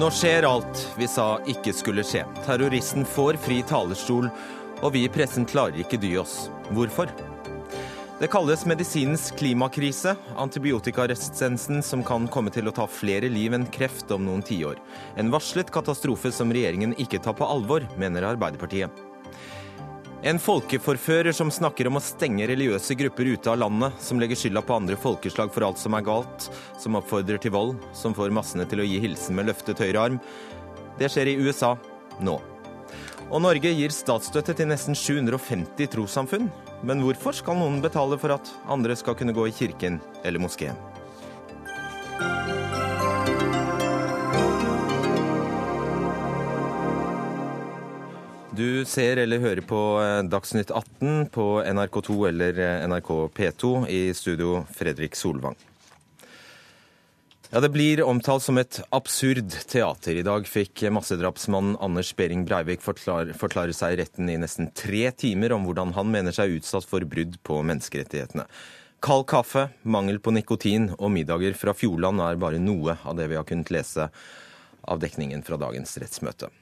Nå skjer alt vi sa ikke skulle skje. Terroristen får fri talerstol, og vi i pressen klarer ikke dy oss. Hvorfor? Det kalles medisinens klimakrise, antibiotikaresistensen som kan komme til å ta flere liv enn kreft om noen tiår. En varslet katastrofe som regjeringen ikke tar på alvor, mener Arbeiderpartiet. En folkeforfører som snakker om å stenge religiøse grupper ute av landet, som legger skylda på andre folkeslag for alt som er galt, som oppfordrer til vold, som får massene til å gi hilsen med løftet høyre arm. Det skjer i USA nå. Og Norge gir statsstøtte til nesten 750 trossamfunn. Men hvorfor skal noen betale for at andre skal kunne gå i kirken eller moskeen? Du ser eller hører på eh, Dagsnytt 18 på NRK2 eller eh, NRK P2 i studio Fredrik Solvang. Ja, Det blir omtalt som et absurd teater. I dag fikk massedrapsmannen Anders Behring Breivik forklare, forklare seg i retten i nesten tre timer om hvordan han mener seg utsatt for brudd på menneskerettighetene. Kald kaffe, mangel på nikotin og middager fra Fjordland er bare noe av det vi har kunnet lese av dekningen fra dagens rettsmøte.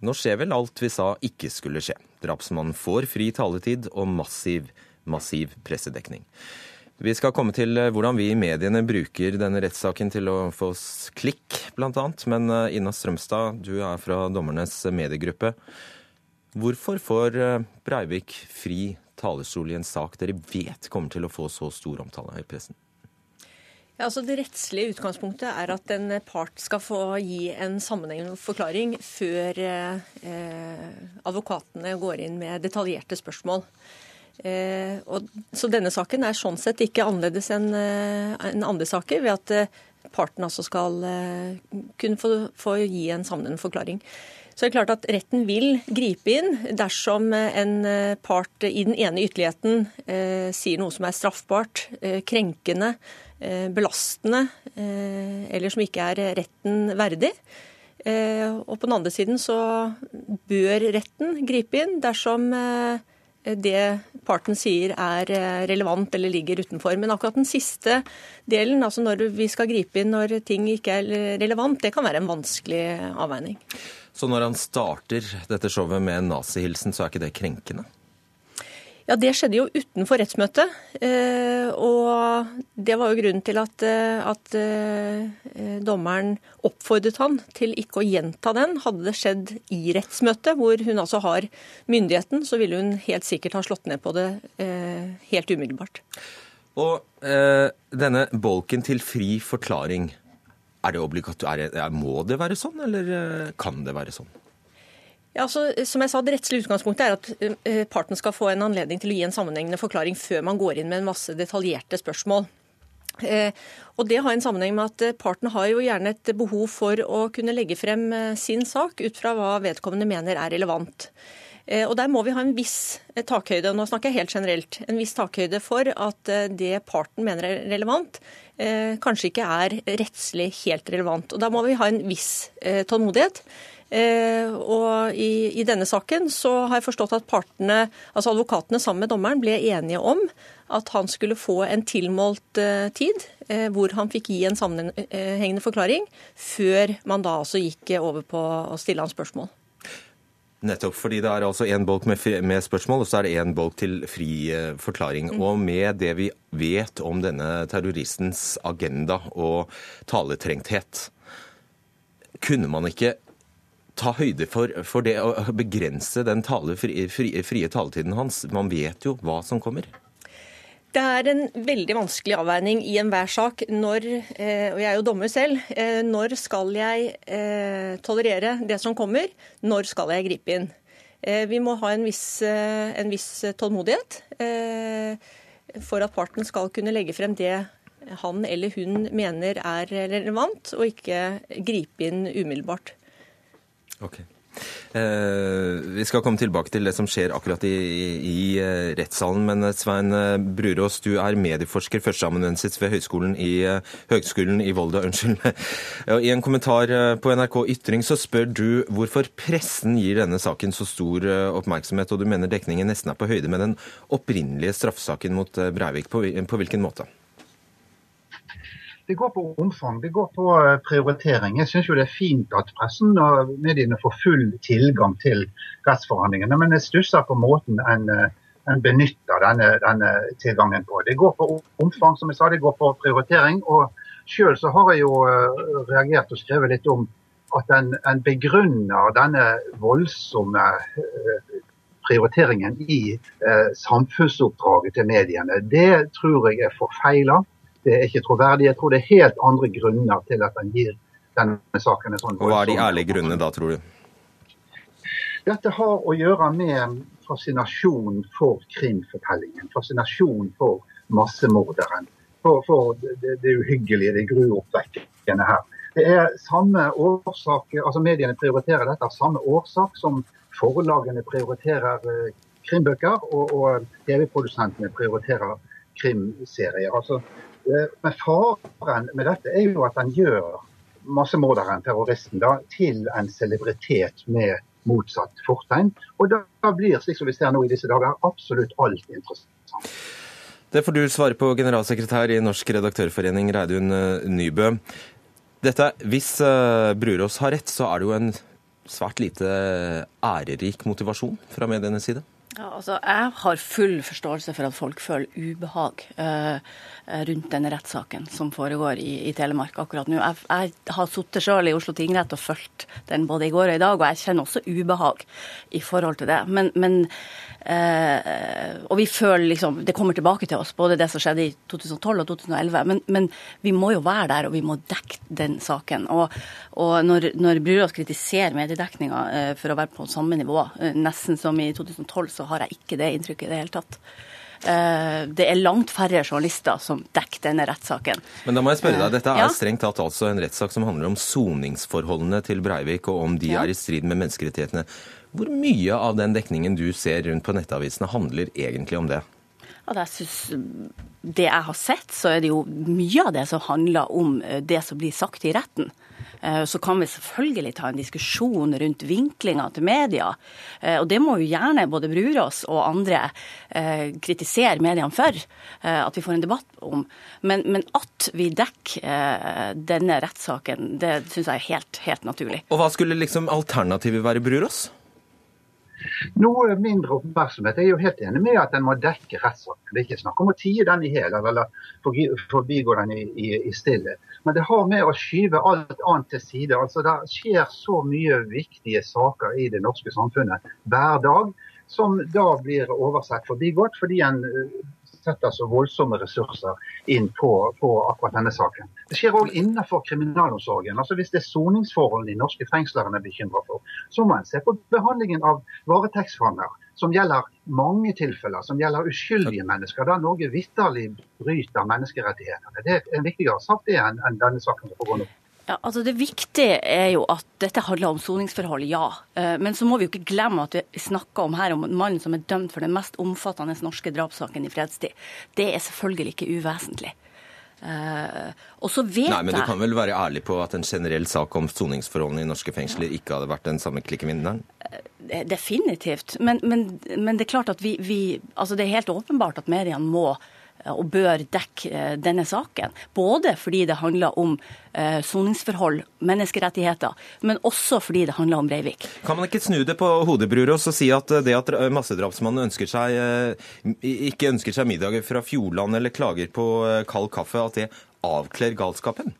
Nå skjer vel alt vi sa ikke skulle skje. Drapsmannen får fri taletid og massiv, massiv pressedekning. Vi skal komme til eh, hvordan vi i mediene bruker denne rettssaken til å få klikk, bl.a. Men eh, Ina Strømstad, du er fra dommernes mediegruppe. Hvorfor får eh, Breivik fri talerstol i en sak dere vet kommer til å få så stor omtale i pressen? Ja, altså Det rettslige utgangspunktet er at en part skal få gi en sammenhengende forklaring før eh, advokatene går inn med detaljerte spørsmål. Eh, og, så denne saken er sånn sett ikke annerledes enn eh, en andre saker, ved at eh, parten altså skal eh, kunne få, få, gi en sammenhengende forklaring. Så det er klart at Retten vil gripe inn dersom en eh, part i den ene ytterligheten sier noe som er straffbart, krenkende, belastende eh, eller som ikke er retten verdig. Eh, og på den andre siden så bør retten gripe inn dersom det parten sier er relevant eller ligger utenfor. Men akkurat den siste delen, altså når vi skal gripe inn når ting ikke er relevant, det kan være en vanskelig avveining. Så når han starter dette showet med en nazihilsen, så er ikke det krenkende? Ja, Det skjedde jo utenfor rettsmøtet. Eh, og det var jo grunnen til at, eh, at eh, dommeren oppfordret han til ikke å gjenta den. Hadde det skjedd i rettsmøtet, hvor hun altså har myndigheten, så ville hun helt sikkert ha slått ned på det helt umiddelbart. Og eh, denne bolken til fri forklaring, er det obligatorisk? Må det være sånn, eller kan det være sånn? Ja, altså, som jeg sa, Det rettslige utgangspunktet er at uh, parten skal få en anledning til å gi en sammenhengende forklaring før man går inn med en masse detaljerte spørsmål. Uh, og Det har en sammenheng med at parten har jo gjerne et behov for å kunne legge frem sin sak ut fra hva vedkommende mener er relevant. Og Der må vi ha en viss takhøyde nå snakker jeg helt generelt, en viss takhøyde for at det parten mener er relevant, kanskje ikke er rettslig helt relevant. Og Da må vi ha en viss tålmodighet. Eh, og i, i, denne saken så har jeg forstått at partene, altså advokatene sammen med dommeren ble enige om at han skulle få en tilmålt eh, tid, eh, hvor han fikk gi en sammenhengende forklaring, før man da altså gikk over på å stille han spørsmål. Nettopp, fordi det er altså én bolk med, med, spørsmål, og så er det én bolk til fri forklaring. Mm. Og med det vi vet om denne terroristens agenda og taletrengthet, kunne man ikke ta høyde for, for det å begrense den tale, frie, fri, frie taletiden hans? Man vet jo hva som kommer. Det er en veldig vanskelig avveining i enhver sak. Når, eh, og jeg er jo dommer selv, eh, når skal jeg eh, tolerere det som kommer? Når skal jeg gripe inn? Vi må ha en viss, en viss tålmodighet for at parten skal kunne legge frem det han eller hun mener er relevant, og ikke gripe inn umiddelbart. Ok. Eh, vi skal komme tilbake til det som skjer akkurat i, i, i uh, rettssalen. Men uh, Svein uh, Brurås, du er medieforsker, førsteamanuensis ved Høgskolen i, Høgskolen i Volda. unnskyld. I en kommentar på NRK Ytring så spør du hvorfor pressen gir denne saken så stor oppmerksomhet, og du mener dekningen nesten er på høyde med den opprinnelige straffesaken mot Breivik. På, på hvilken måte? Det går på omfang, det går på eh, prioritering. Jeg syns det er fint at pressen og mediene får full tilgang til rettsforhandlingene, men jeg stusser på måten en, eh, en benytter denne, denne, tilgangen på. Det går på omfang, som jeg sa, det går på prioritering. og Sjøl har jeg jo eh, reagert og skrevet litt om at en, en begrunner denne voldsomme prioriteringen i eh, samfunnsoppdraget til mediene. Det tror jeg er forfeila det er ikke troverdig. Jeg tror det er helt andre grunner til at en gir denne saken en sånn Og Hva er de ærlige grunnene da, tror du? Dette har å gjøre med fascinasjon for krimfortellingen. Fascinasjon for massemorderen. For, for det, det, uhyggelige, det gruoppvekkende her. Det er samme årsak, altså Mediene prioriterer dette av samme årsak som forlagene prioriterer eh, krimbøker, og, og TV-produsentene prioriterer krimserier. Altså, Eh, men faren med dette er jo at han gjør massemorderen, terroristen, da, til en celebritet med motsatt fortegn. Og da blir, slik som vi ser nå i disse dager, absolutt alt interessant. Det får du svare på, generalsekretær i Norsk redaktørforening, Reidun eh, Nybø. Dette, hvis uh, Brurås har rett, så er det jo en svært lite ærerik motivasjon fra medienes side? Ja, altså, jeg har full forståelse for at folk føler ubehag eh, rundt denne rettssaken som foregår i, i, Telemark akkurat nå. Jeg, jeg har sittet selv i Oslo tingrett og fulgt den både i går og i dag, og jeg kjenner også ubehag i forhold til det. Men, men eh, Og vi føler liksom Det kommer tilbake til oss, både det som skjedde i 2012 og 2011. Men, men vi må jo være der, og vi må dekke den saken. Og, og når, når Brurås kritiserer mediedekninga eh, for å være på samme nivå, eh, nesten som i 2012, så har jeg ikke det inntrykket i det hele tatt. Eh, det er langt færre journalister som dekker denne rettssaken. Men da må jeg spørre deg, Dette er ja. strengt tatt altså en rettssak som handler om soningsforholdene til Breivik, og om de ja. er i strid med menneskerettighetene. Hvor mye av den dekningen du ser rundt på nettavisene, handler egentlig om det? At jeg synes Det jeg har sett, så er det jo mye av det som handler om eh, det som blir sagt i retten. Eh, så kan vi selvfølgelig ta en diskusjon rundt vinklinga til media. Eh, og det må jo gjerne både Brurås og andre kritisere mediene for. At vi får en debatt om. Men, men at vi dekker denne rettssaken, det syns jeg er helt, helt naturlig. Og hva skulle liksom alternativet være, Brurås? Noe mindre oppmerksomhet. Jeg er jo helt enig med at en må dekke rettssaken. Det er ikke snakk om å tie den i hæl eller forbigå den i, i, i stillhet. Men det har med å skyve alt annet til side. Altså, Det skjer så mye viktige saker i det norske samfunnet hver dag som da blir oversett forbigått fordi en setter så voldsomme ressurser inn på, på akkurat denne saken. Det skjer òg innenfor kriminalomsorgen. Altså Hvis det er soningsforholdene i norske fengsler en er bekymra for, så må en se på behandlingen av varetektsfanger, som gjelder mange tilfeller, som gjelder uskyldige mennesker, der Norge vitterlig bryter menneskerettighetene. Det er en viktigere sak det enn denne saken som pågår nå. Ja, altså Det viktige er jo at dette handler om soningsforhold, ja. Eh, men så må vi jo ikke glemme at vi snakker om her om en mann som er dømt for den mest omfattende norske drapssaken i fredstid. Det er selvfølgelig ikke uvesentlig. Uh, og så vet Nei, men Du kan vel være ærlig på at en generell sak om soningsforholdene i norske fengsler ikke hadde vært den samme klikkevinneren? Uh, definitivt. Men, men, men, det er klart at vi, vi, altså det er helt åpenbart at mediene må Eh, og bør dekke eh, denne saken. Både fordi det handler om eh, soningsforhold, menneskerettigheter, men også fordi det handler om Breivik. Kan man ikke snu det på hodet, Brurås, og si at det at massedrapsmannen ønsker seg, ikke ønsker seg middager fra Fjordland eller klager på kald kaffe, at det avkler galskapen?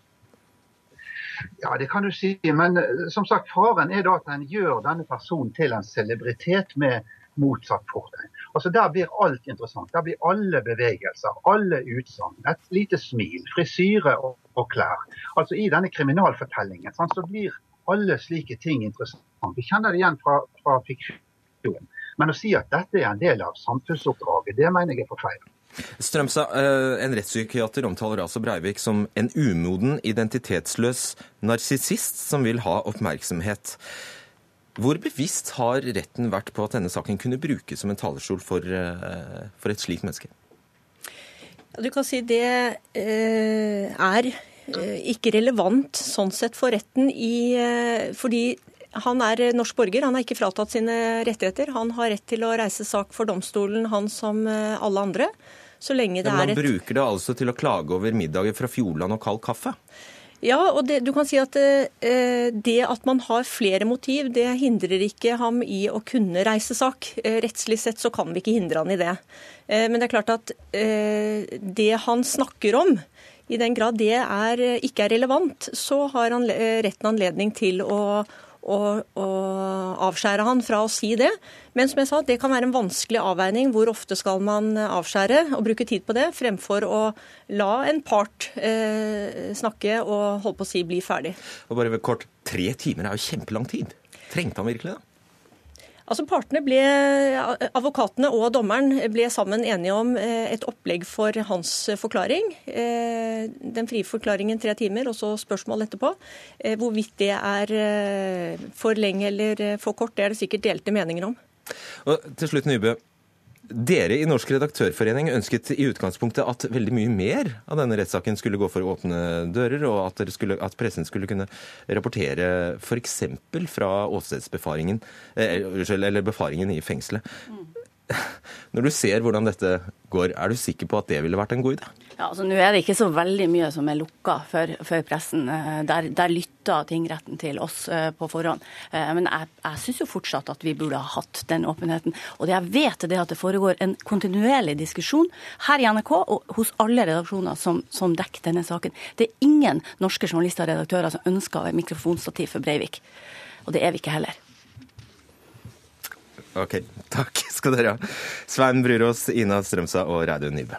Ja, det kan du si. Men som sagt, faren er da at en gjør denne personen til en celebritet med motsatt fortegn. Altså Der blir alt interessant. Der blir alle bevegelser, alle utsagn. Et lite smil, frisyre og, og, klær. Altså I denne kriminalfortellingen sant, så blir alle slike ting interessant. Vi kjenner det igjen fra, fra fiksjon. Men å si at dette er en del av samfunnsoppdraget, det mener jeg er for feil. Strømstad, eh, en rettspsykiater omtaler altså Breivik som en umoden, identitetsløs narsissist som vil ha oppmerksomhet. Hvor bevisst har retten vært på at denne saken kunne brukes som en talerstol for, eh, for et slikt menneske? Ja, du kan si det eh, er eh, ikke relevant sånn sett for retten i, fordi han er norsk borger, han er ikke fratatt sine rettigheter. Han har rett til å reise sak for domstolen, han som alle andre. Så lenge det Men er man et bruker det altså til å klage over middager fra Fjordland og kald kaffe. Ja, og det, du kan si at eh, det at man har flere motiv, det hindrer ikke ham i å kunne reise sak. Eh, rettslig sett så kan vi ikke hindre han i det. Eh, men det er klart at eh, det han snakker om, i den grad det er, ikke er relevant, så har han eh, retten anledning til å, å, og avskjære han fra å si det. Men som jeg sa, det kan være en vanskelig avveining. Hvor ofte skal man avskjære og bruke tid på det, fremfor å la en part eh, snakke og holde på å si bli ferdig. Og bare kort, Tre timer er jo kjempelang tid. Trengte han virkelig det? Altså partene ble, Advokatene og dommeren ble sammen enige om eh, et opplegg for hans forklaring. Eh, Den frie forklaringen tre timer, og så spørsmål etterpå. Eh, Hvorvidt det er eh, for lenge eller for kort, det er det sikkert delte meninger om. Og til slutt, Nybø. Dere i Norsk redaktørforening ønsket i utgangspunktet at veldig mye mer av denne rettssaken skulle gå for åpne dører, og at, skulle, at pressen skulle kunne rapportere f.eks. fra åstedsbefaringen, eh, eller befaringen i fengselet. Når du ser hvordan dette går, er du sikker på at det ville vært en god idé? Ja, altså Nå er det ikke så veldig mye som er lukka for, for pressen. Eh, Der, der lytter tingretten til oss eh, på forhånd. Eh, Men jeg, jeg syns jo fortsatt at vi burde ha hatt den åpenheten. Og det jeg vet er at det foregår en kontinuerlig diskusjon her i NRK og hos alle redaksjoner som, som dekker denne saken. Det er ingen norske journalister og redaktører som ønsker mikrofonstativ for Breivik. Og det er vi ikke heller. Ok, takk skal dere ha. Svein Brurås, Ina Strømsa og Reidun Nybø.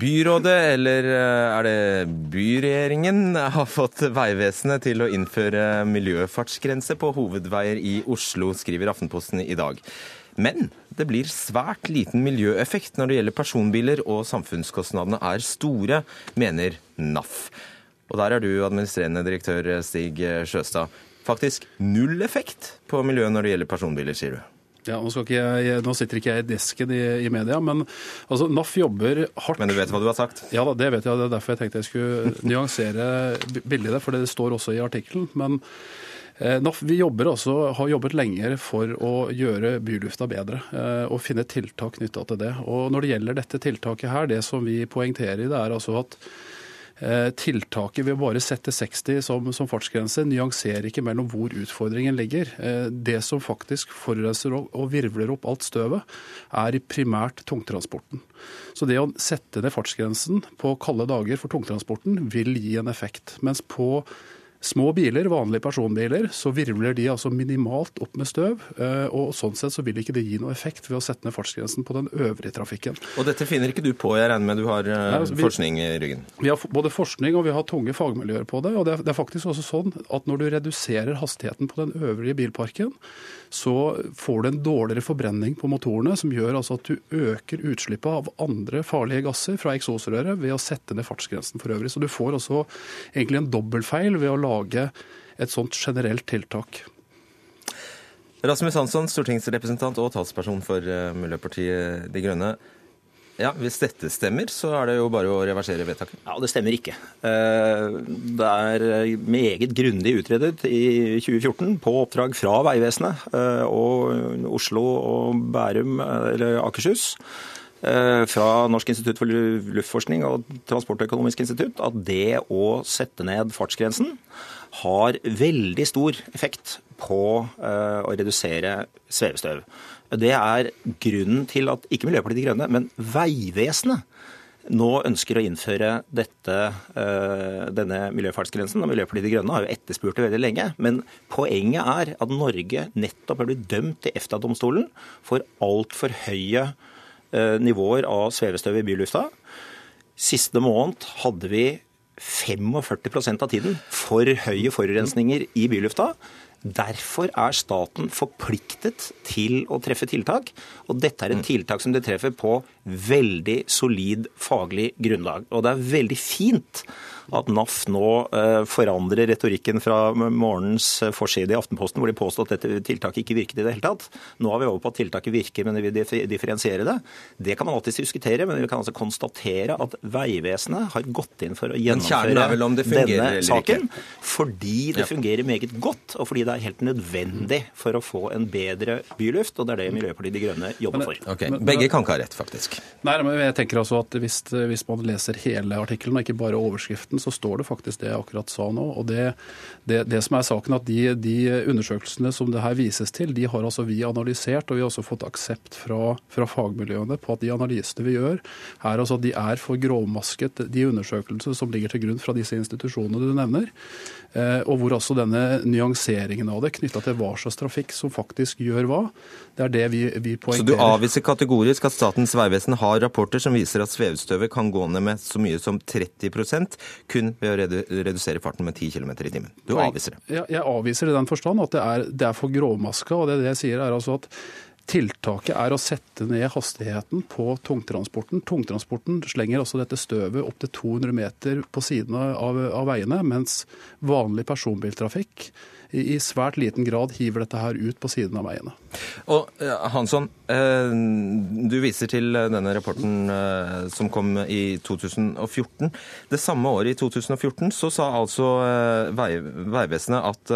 Byrådet, eller eh, er det byregjeringen, har fått Vegvesenet til å innføre miljøfartsgrense på hovedveier i Oslo, skriver Aftenposten i dag. Men det blir svært liten miljøeffekt når det gjelder personbiler, og samfunnskostnadene er store, mener NAF. Og der er du, administrerende direktør Stig Sjøstad. Faktisk null effekt på miljøet når det gjelder personbiler, sier du. Ja, nå, skal ikke jeg, nå sitter ikke jeg i desken i, i media, men altså, NAF jobber hardt. Men du vet hva du har sagt? Ja da, det vet jeg. Det er derfor jeg tenkte jeg skulle nyansere bildet, for det står også i artikkelen. Men eh, NAF vi jobber også, har jobbet lenger for å gjøre bylufta bedre eh, og finne tiltak knytta til det. Og Når det gjelder dette tiltaket her, det som vi poengterer i det, er altså at Tiltaket ved å bare sette 60 som, som fartsgrense nyanserer ikke mellom hvor utfordringen ligger. Eh, Det som faktisk forurenser og virvler opp alt støvet, er primært tungtransporten. Så det å sette ned fartsgrensen på kalde dager for tungtransporten vil gi en effekt. Mens på små biler, vanlige personbiler, så virvler de altså minimalt opp med støv. eh, Og sånn sett så vil ikke det gi noe effekt ved å sette ned fartsgrensen på den øvrige trafikken. Og dette finner ikke du på, jeg regner med du har eh, Nei, altså, vi- forskning i ryggen? Vi har både forskning og vi har tunge fagmiljøer på det. og det er, det er faktisk også sånn at Når du reduserer hastigheten på den øvrige bilparken, så får du en dårligere forbrenning på motorene, som gjør altså at du øker utslippet av andre farlige gasser fra eksosrøret ved å sette ned fartsgrensen for øvrig. Så du får også egentlig en dobbeltfeil ved å lage et sånt generelt tiltak. Rasmus Hansson, stortingsrepresentant og talsperson for eh, Miljøpartiet De Grønne. Ja, Hvis dette stemmer, så er det jo bare å reversere vedtaket. Ja, Det stemmer ikke. Eh, Det er meget grundig utredet i 2014 på oppdrag fra Vegvesenet eh, og Oslo og Bærum, eh, eller Akershus, eh, fra Norsk institutt for luftforskning og Transportøkonomisk institutt, at det å sette ned fartsgrensen har veldig stor effekt på eh, å redusere svevestøv. Det er grunnen til at ikke Miljøpartiet De Grønne, men Vegvesenet nå ønsker å innføre dette, eh, denne miljøfartsgrensen. Miljøpartiet De Grønne har jo etterspurt det veldig lenge. Men poenget er at Norge nettopp har blitt dømt til EFTA-domstolen for altfor høye eh, nivåer av svevestøv i bylufta. Siste måned hadde vi 45% av tiden for høye forurensninger i bylufta. Derfor er staten forpliktet til å treffe tiltak. Og dette er et tiltak som det treffer på veldig solid faglig grunnlag. Og det er veldig fint at NAF nå eh, forandrer retorikken fra morgenens forside i Aftenposten, hvor de påstod at dette tiltaket ikke virket i det hele tatt. Nå er vi over på at tiltaket virker, men vi vil differensiere det. Det kan man alltids diskutere, men vi kan altså konstatere at Vegvesenet har gått inn for å gjennomføre denne saken fordi det fungerer meget godt, og fordi det er helt nødvendig for å få en bedre byluft. og det er det Miljøpartiet De Grønne jobber for. Okay. Begge kan ikke ha rett, faktisk. Nei, men jeg tenker altså at hvis, hvis, man leser hele artikkelen, og ikke bare overskriften, så står det faktisk det jeg akkurat sa nå. og Det, det, det som er saken, at de, de, undersøkelsene som det her vises til, de har altså vi analysert, og vi har også fått aksept fra, fra fagmiljøene på at de analysene vi gjør, er altså at de er for grovmasket, de undersøkelsene som ligger til grunn fra disse institusjonene du nevner. Eh, og hvor også denne nyanseringen av det knytta til hva slags trafikk som faktisk gjør hva, det er det vi, vi poengterer. Så du avviser kategorisk at Statens vegvesen har rapporter som viser at svevestøvet kan gå ned med så mye som 30% kun ved å redusere farten med 10 km i timen? Du avviser det? Jeg, jeg avviser i den forstand at det er, det er for grovmaska. og det, det jeg sier er altså at Tiltaket er å sette ned hastigheten på tungtransporten. Tungtransporten slenger også dette støvet opp til 200 meter på siden av, av veiene, mens vanlig personbiltrafikk i svært liten grad hiver dette her ut på siden av veiene. Og Hansson, eh, du viser til denne rapporten eh, som kom i 2014. Det samme året, i 2014, så sa altså eh, Vegvesenet at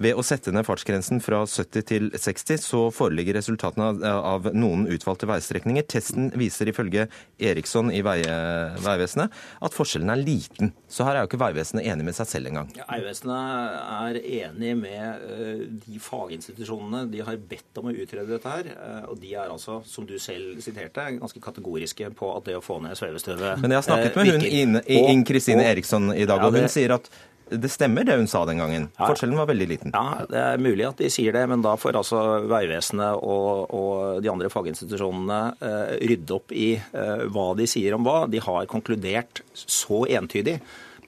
ved å sette ned fartsgrensen fra 70 til 60, så foreligger resultatene av noen utvalgte veistrekninger. Testen viser ifølge Eriksson i Vegvesenet at forskjellen er liten. Så her er jo ikke Vegvesenet enig med seg selv engang. Ja, Vegvesenet er enig med de faginstitusjonene de har bedt om å utrede dette her. Eh, og de er altså, som du selv siterte, ganske kategoriske på at det å få ned svevestøvet Men jeg har snakket med eh, hun Inn Kristine Eriksson i dag, og hun sier at det stemmer det hun sa den gangen. Forskjellen var veldig liten. Ja, Det er mulig at de sier det, men da får altså Vegvesenet og, og, de andre faginstitusjonene eh, rydde opp i eh, hva de sier om hva. De har konkludert så entydig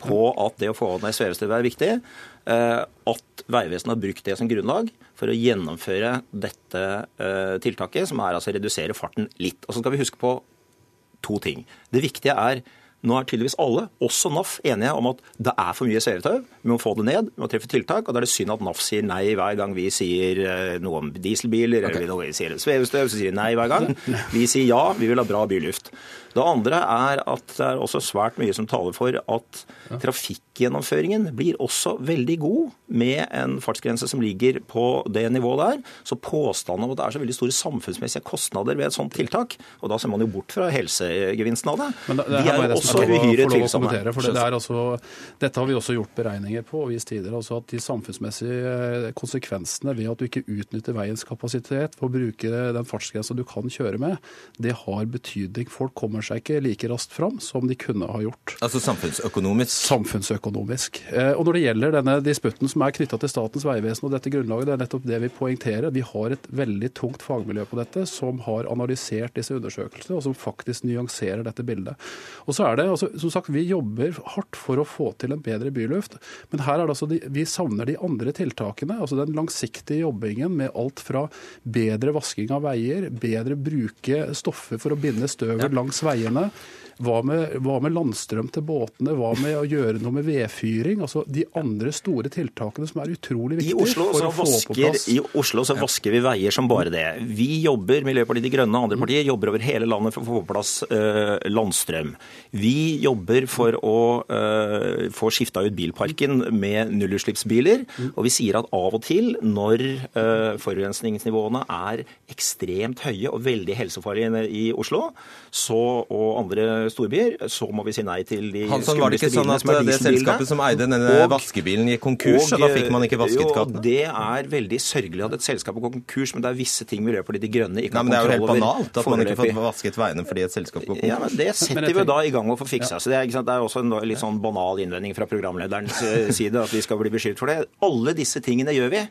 på at det å få ned svevestøvet er viktig, eh, at Vegvesenet har brukt det som grunnlag for å gjennomføre dette uh, tiltaket, som er altså redusere farten litt. Og så skal vi huske på to ting. Det viktige er nå er tydeligvis alle, også NAF, enige om at det er for mye seletau. Vi må få det ned, vi må treffe tiltak. Og da er det synd at NAF sier nei hver gang vi sier uh, noe om dieselbiler okay. eller vi sier svevestøv, så sier de nei hver gang. Vi sier ja, vi vil ha bra byluft. Det andre er at det er også svært mye som taler for at trafikkgjennomføringen blir også veldig god med en fartsgrense som ligger på det nivået der. Så påstanden om at det er så veldig store samfunnsmessige kostnader ved et sånt tiltak, og da ser man jo bort fra helsegevinsten av det, Men det, det de er jo også uhyre tvilsomme. For det, er altså, dette har vi også gjort beregninger på og vist tidligere. altså at De samfunnsmessige konsekvensene ved at du ikke utnytter veiens kapasitet for å bruke den fartsgrensa du kan kjøre med, det har betydning. Folk kommer kommer seg ikke like raskt fram som de kunne ha gjort. Altså samfunnsøkonomisk? Samfunnsøkonomisk. Eh, og Når det gjelder denne disputten som er knytta til Statens vegvesen og dette grunnlaget, det er nettopp det vi poengterer. Vi har et veldig tungt fagmiljø på dette som har analysert disse undersøkelsene, og som faktisk nyanserer dette bildet. Og så er det, altså, som sagt, Vi jobber hardt for å få til en bedre byluft, men her er det altså de, vi savner de andre tiltakene. altså Den langsiktige jobbingen med alt fra bedre vasking av veier, bedre bruke stoffer for å binde støvet ja. langs veiene. Hva med, hva med, landstrøm til båtene? Hva med å gjøre noe med vedfyring? Altså De andre store tiltakene som er utrolig viktige for å få vasker, på plass. I Oslo så vasker vi veier som bare det. Vi jobber, Miljøpartiet De Grønne og andre partier jobber over hele landet for å få på plass uh, landstrøm. Vi jobber for å uh, få skifta ut bilparken med nullutslippsbiler. Og vi sier at av og til, når uh, forurensningsnivåene er ekstremt høye og veldig helsefarlige i Oslo så, og andre storbyer, så må vi si nei til de Hansson, var det ikke sånn at det selskapet som eide denne og, vaskebilen gikk konkurs, og, og, da fikk man ikke vasket kattene? Jo, det er veldig sørgelig at et selskap går konkurs, men det er visse ting Miljøpartiet De Grønne ikke har kontroll over. Det er jo helt banalt at man ikke får vasket veiene fordi et selskap går konkurs. Ja, men Det setter vi da i gang med å få fiksa. Så det er, det er også en litt sånn banal innvending fra programlederens eh, side at vi skal bli beskyldt for det. Alle disse tingene gjør vi.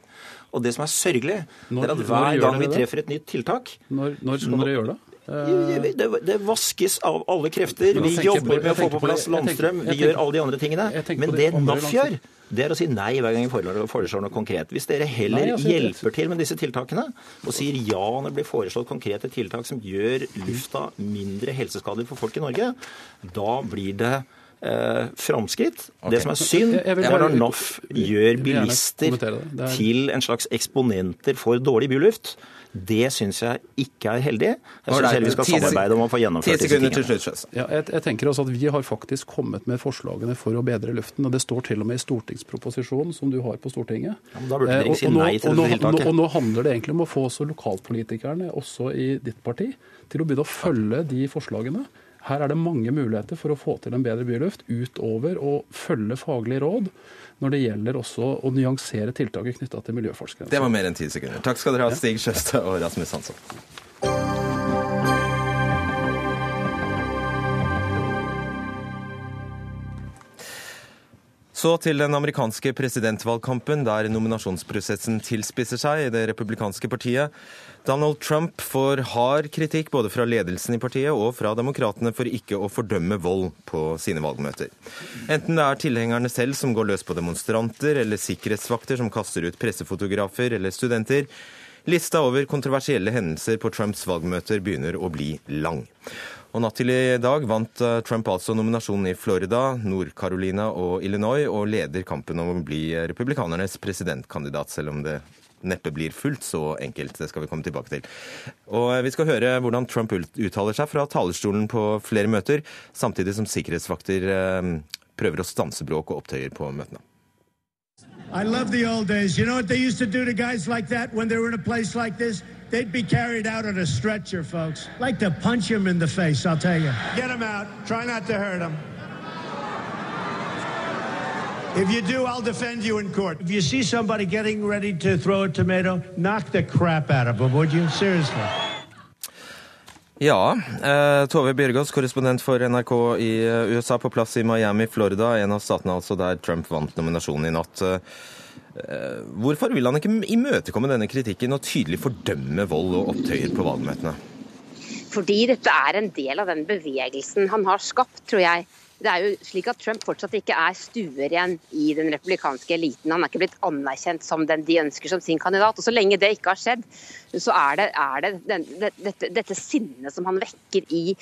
Og det som er sørgelig, når, er at hver gang vi treffer et nytt tiltak Når, når skal dere gjøre det? Det, vaskes av alle krefter. Vi jobber med å få på plass landstrøm. Vi gjør alle de andre tingene. Men det NAF gjør, det er å si nei hver gang vi foreslår noe konkret. Hvis dere heller hjelper til med disse tiltakene og sier ja når det blir foreslått konkrete tiltak som gjør lufta mindre helseskadelig for folk i Norge, da blir det eh, framskritt. Okay. Det som er synd, Jeg- jeg vil er når vil gjør bilister er- til en slags eksponenter for dårlig byluft. Det syns jeg ikke er heldig. Jeg syns heller vi skal samarbeide om å få gjennomført disse tingene. slutt. Ja, jeg, jeg tenker også at Vi har faktisk kommet med forslagene for å bedre luften. og Det står til og med i stortingsproposisjonen som du har på Stortinget. Ja, men da burde Eh, dere ikke si nei til og nå- dette tiltaket. nå- Og nå handler det egentlig om å få også lokalpolitikerne, også i ditt parti, til å begynne å følge de forslagene. Her er det mange muligheter for å få til en bedre byluft, utover å følge faglige råd når det gjelder også å nyansere tiltaket knytta til miljøfartsgrenser. Det var mer enn ti sekunder. Takk skal dere ha, Stig Sjøstad og Rasmus Hansson. Så til den amerikanske presidentvalgkampen, der nominasjonsprosessen tilspisser seg i det republikanske partiet. Donald Trump får hard kritikk både fra ledelsen i partiet og fra demokratene for ikke å fordømme vold på sine valgmøter. Enten det er tilhengerne selv som går løs på demonstranter, eller sikkerhetsvakter som kaster ut pressefotografer eller studenter. Lista over kontroversielle hendelser på Trumps valgmøter begynner å bli lang. Og Natt til i dag vant eh, Trump altså nominasjonen i Florida, Nord-Carolina og Illinois, og leder kampen om å bli republikanernes presidentkandidat, selv om det neppe blir fullt så enkelt. Det skal vi komme tilbake til. Og eh, Vi skal høre hvordan Trump uttaler seg fra talerstolen på flere møter, samtidig som sikkerhetsvakter eh, prøver å stanse bråk og opptøyer på møtene. I love the old days. You know what they used to do to guys like that when they were in a place like this? They'd be carried out on a stretcher, folks. Like to punch him in the face, I'll tell you. Get him out. Try not to hurt him. If you do, I'll defend you in court. If you see somebody getting ready to throw a tomato, knock the crap out of them, would you? Seriously. Ja, eh, Tove Bjørgaas, korrespondent for NRK i eh, USA, på plass i Miami, Florida, en av statene altså der Trump vant nominasjonen i natt. Eh, hvorfor vil han ikke imøtekomme denne kritikken og tydelig fordømme vold og opptøyer på valgmøtene? Fordi dette er en del av den bevegelsen han har skapt, tror jeg. Det er jo slik at Trump fortsatt ikke er stueren i den republikanske eliten. Han er ikke blitt anerkjent som den de ønsker som sin kandidat. Og Så lenge det ikke har skjedd, så er det, er det den, det, dette, dette sinnet som han vekker i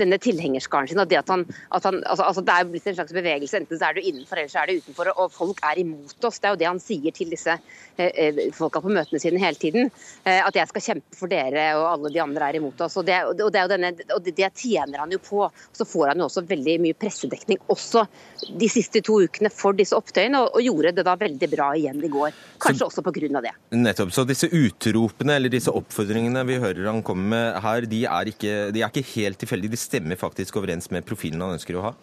denne tilhengerskaren sin. og det at han, at han altså, altså Det er blitt en slags bevegelse. Enten så er du innenfor eller så er du utenfor. Og folk er imot oss. Det er jo det han sier til disse eh, eh, folka på møtene sine hele tiden. Eh, at jeg skal kjempe for dere, og alle de andre er imot oss. Og det, og det, er jo denne, og det, det tjener han jo på. Så får han jo også veldig mye pressedekning også de siste to ukene for disse opptøyene, og, og gjorde det da veldig bra igjen i går. Kanskje også pga. det. Nettopp. Så disse utropene eller disse oppfordringene vi hører han komme med her, de er ikke, de er ikke helt tilfeldige. De stemmer faktisk overens med profilen han ønsker å ha?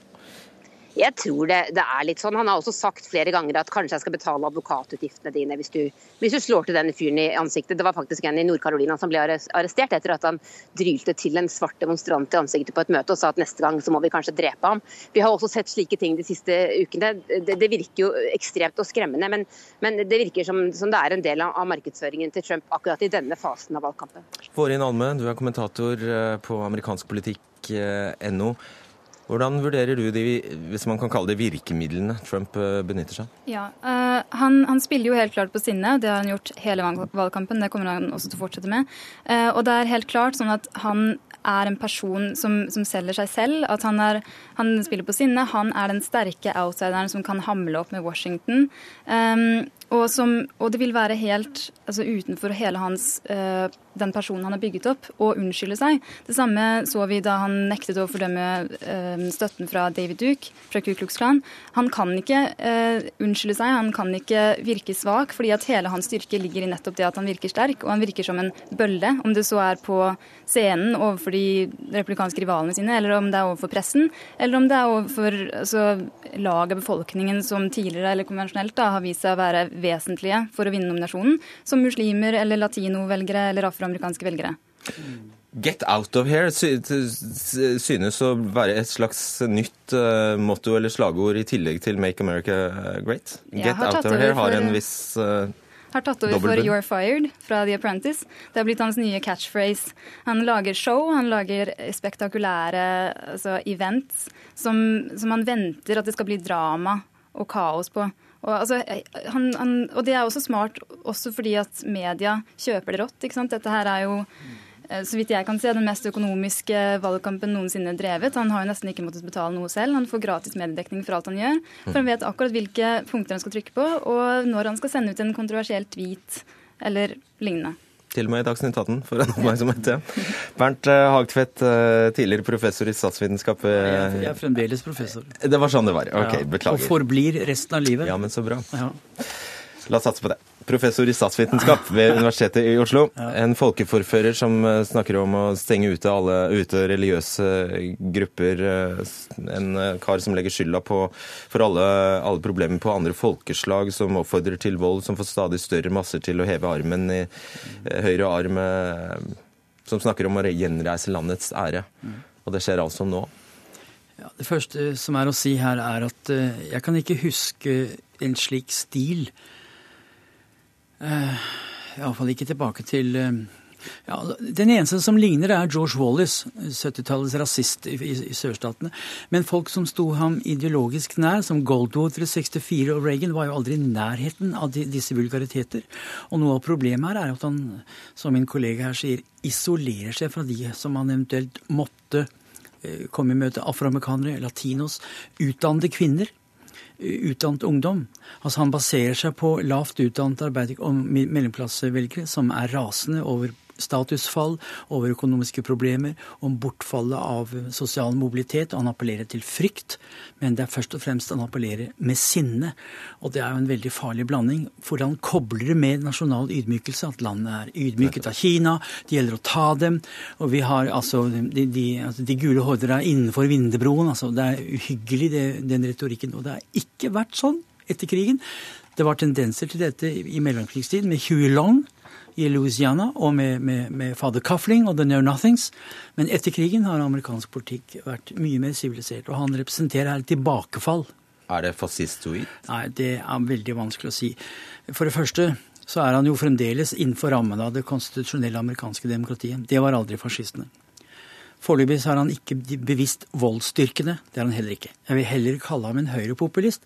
Jeg tror det, det, er litt sånn. Han har også sagt flere ganger at kanskje jeg skal betale advokatutgiftene dine hvis du, hvis du slår til den fyren i ansiktet. Det var faktisk en i Nord-Carolina som ble arrestert etter at han drylte til en svart demonstrant i ansiktet på et møte og sa at neste gang så må vi kanskje drepe ham. Vi har også sett slike ting de siste ukene. Det, det virker jo ekstremt og skremmende, men, men det virker som, som, det er en del av, av markedsføringen til Trump akkurat i denne fasen av valgkampen. Vårin Alme, du er kommentator på amerikansk politikk. amerikanskpolitikk.no. Hvordan vurderer du de, hvis man kan kalle det virkemidlene Trump eh, benytter seg av? Ja, uh, han, han, spiller jo helt klart på sinne, det har han gjort hele valgkampen. Det kommer han også til å fortsette med. Uh, og det er helt klart sånn at han er en person som, som selger seg selv. At han, er, han, spiller på sinne. Han er den sterke outsideren som kan hamle opp med Washington. Um, og, som, og, det vil være helt altså utenfor hele hans uh, den personen han har bygget opp, å unnskylde seg. Det samme så vi da han nektet å fordømme uh, støtten fra David Duke fra Ku Klux Klan. Han kan ikke uh, unnskylde seg, han kan ikke virke svak, fordi at hele hans styrke ligger i nettopp det at han virker sterk, og han virker som en bølle. Om det så er på scenen overfor de republikanske rivalene sine, eller om det er overfor pressen, eller om det er overfor altså, lag av befolkningen som tidligere eller konvensjonelt da, har vist seg å være vesentlige for å vinne nominasjonen, som muslimer eller latinovelgere eller afroamerikanske velgere. Get out of here synes å være et slags nytt uh, motto eller slagord i tillegg til Make America Great. Get out of here har en viss uh, har tatt over for You're Fired fra The Apprentice. Det har blitt hans nye catchphrase. Han lager show, han lager spektakulære altså, events som, som han venter at det skal bli drama og kaos på. Og, altså, han, han, og, det er også smart også fordi at media kjøper det rått. ikke sant? Dette her er jo eh, så vidt jeg kan se, den mest økonomiske valgkampen noensinne drevet. Han har jo nesten ikke måttet betale noe selv. Han får gratis mediedekning for alt han gjør. For han vet akkurat hvilke punkter han skal trykke på, og når han skal sende ut en kontroversiell tweet eller lignende. Til og med i Dagsnytt 18 for en oppmerksomhet. Ja. Bernt eh, Hagtvedt, eh, tidligere professor i statsvitenskap. Jeg er fremdeles professor. Det var sånn det var. Ok, beklager. Og forblir resten av livet. Ja, men så bra. Ja. La oss satse på det. Professor i statsvitenskap ved Universitetet i Oslo. En folkeforfører som eh, snakker om å stenge ute alle ute religiøse grupper. eh, En eh, kar som legger skylda på, for alle, alle problemer på andre folkeslag, som oppfordrer til vold, som får stadig større masser til å heve armen i eh, høyre arm. eh, Som snakker om å gjenreise landets ære. Og det skjer altså nå. Ja, det første som er å si her, er at eh, jeg kan ikke huske en slik stil. Uh, Iallfall ikke tilbake til eh, ja, Den eneste som ligner, er George Wallace, 70-tallets rasist i, i, i sørstatene. Men folk som sto ham ideologisk nær, som Goldwater i 64 og Reagan, var jo aldri i nærheten av de, disse vulgariteter. Og noe av problemet her er at han, som min kollega her sier, isolerer seg fra de som han eventuelt måtte eh, komme i møte. Afroamerikanere, latinos, utdannede kvinner utdannet ungdom. Altså Han baserer seg på lavt utdannet arbeider- og mellomklassevelgere som er rasende over statusfall, over økonomiske problemer, om bortfallet av sosial mobilitet. og Han appellerer til frykt, men det er først og fremst han appellerer med sinne. Og det er jo en veldig farlig blanding, for han kobler det med nasjonal ydmykelse. At landet er ydmyket av Kina, det gjelder å ta dem. Og vi har altså de, de, altså, de gule horder er innenfor Vindebroen. altså Det er uhyggelig, det, den retorikken. Og det har ikke vært sånn etter krigen. Det var tendenser til dette i mellomkrigstiden med Huey Long i Louisiana og med, med, med fader Coughlin og The Know Nothings. Men etter krigen har amerikansk politikk vært mye mer sivilisert. Og han representerer her et tilbakefall. Er det fascistoid? Nei, det er veldig vanskelig å si. For det første så er han jo fremdeles innenfor rammen av det konstitusjonelle amerikanske demokratiet. Det var aldri fascistene. Foreløpig har han ikke bevisst voldsstyrkene. Det er han heller ikke. Jeg vil heller kalle ham en høyrepopulist.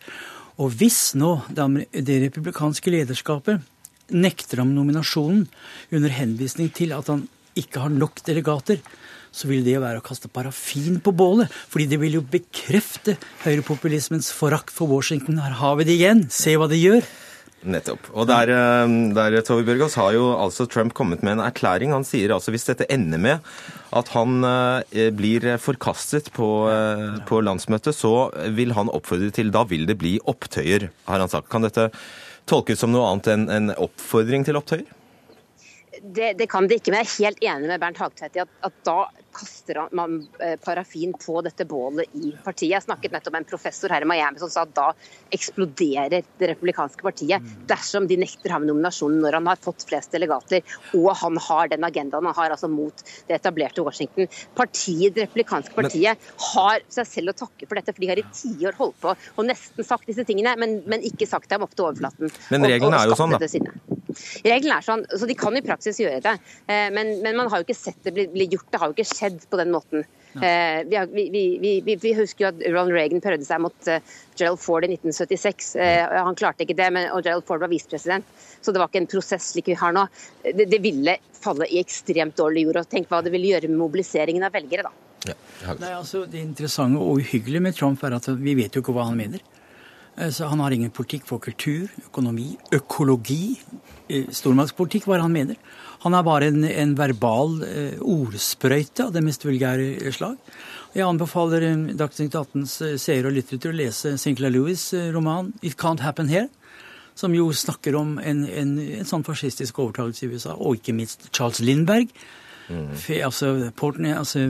Og hvis nå det, det republikanske lederskapet nekter ham nominasjonen under henvisning til at han ikke har nok delegater, så vil det jo være å kaste parafin på bålet. Fordi det vil jo bekrefte høyrepopulismens forakt for Washington. Her har vi det igjen. Se hva det gjør. Nettopp. Og der, eh, der Tove Bjørgaas, har jo altså Trump kommet med en erklæring. Han sier altså hvis dette ender med at han eh, blir forkastet på, eh, på landsmøtet, så vil han oppfordre til Da vil det bli opptøyer, har han sagt. Kan dette tolkes som noe annet enn en oppfordring til opptøyer? Det, det, kan det ikke, men jeg er helt enig med Bernt Hagtvedt i at, at, da kaster man parafin på dette bålet i partiet. Jeg snakket nettopp med en professor her i Miami som sa at da eksploderer det republikanske partiet dersom de nekter ham nominasjonen når han har fått flest delegater og han har den agendaen han har altså mot det etablerte Washington. Partiet, Det republikanske partiet har seg selv å takke for dette, for de har i tiår holdt på og nesten sagt disse tingene, men, men ikke sagt dem opp til overflaten. Men reglene er jo sånn, da. Reglene er sånn, så De kan i praksis gjøre det, men, men man har jo ikke sett det bli, bli gjort. Det har jo ikke skjedd på den måten. Ja. Vi, vi, vi, vi, husker jo at Ronald Reagan prøvde seg mot Gerald Ford i 1976. Han klarte ikke det, men, og Gerald Ford var visepresident. Så det var ikke en prosess slik vi har nå. Det, det ville falle i ekstremt dårlig jord. og Tenk hva det ville gjøre med mobiliseringen av velgere, da. Ja, Nei, altså, det interessante og uhyggelige med Trump er at vi vet jo ikke hva han mener. Så han har ingen politikk for kultur, økonomi, økologi, stormaktspolitikk, hva han mener. Han er bare en, en verbal eh, ordsprøyte av det mest vulgære slag. Jeg anbefaler eh, Dagsnytt 18s seere og lyttere til å lese Sinclair Lewis' roman 'It Can't Happen Here', som jo snakker om en, en, en sånn fascistisk overtakelse i USA, og ikke minst Charles Lindberg. Mm. Altså, Portney, altså,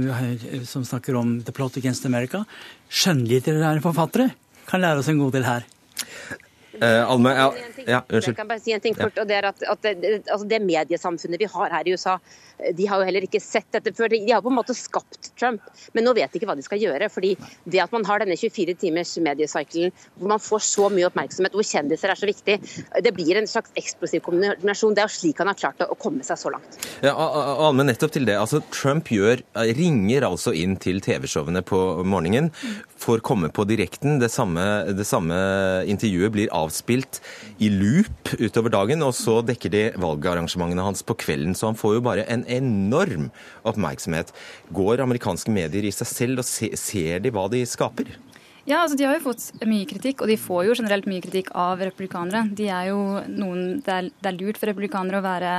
som snakker om 'The Plot Against America'. Skjønnlitterære forfattere kan lære oss en god del her. Eh, Alme, ja, ja, unnskyld. Jeg kan bare si en ting kort, og det er at, at det, altså det mediesamfunnet vi har her i USA, de har jo heller ikke sett dette før. De har på en måte skapt Trump, men nå vet de ikke hva de skal gjøre. fordi det at man har denne 24 timers mediecyclen hvor man får så mye oppmerksomhet, hvor kjendiser er så viktig, det blir en slags eksplosiv kombinasjon. Det er jo slik han har klart å komme seg så langt. Ja, Alme, nettopp til det. Altså, Trump gjør, ringer altså inn til TV-showene på morgenen, får komme på direkten. Det samme, det samme intervjuet blir avspilt i loop utover dagen, og så dekker de valgarrangementene hans på kvelden. Så han får jo bare en enorm oppmerksomhet. Går amerikanske medier i seg selv, og ser de hva de skaper? Ja, altså De har jo fått mye kritikk, og de får jo generelt mye kritikk av republikanere. De er jo noen, Det er, det er lurt for republikanere å være,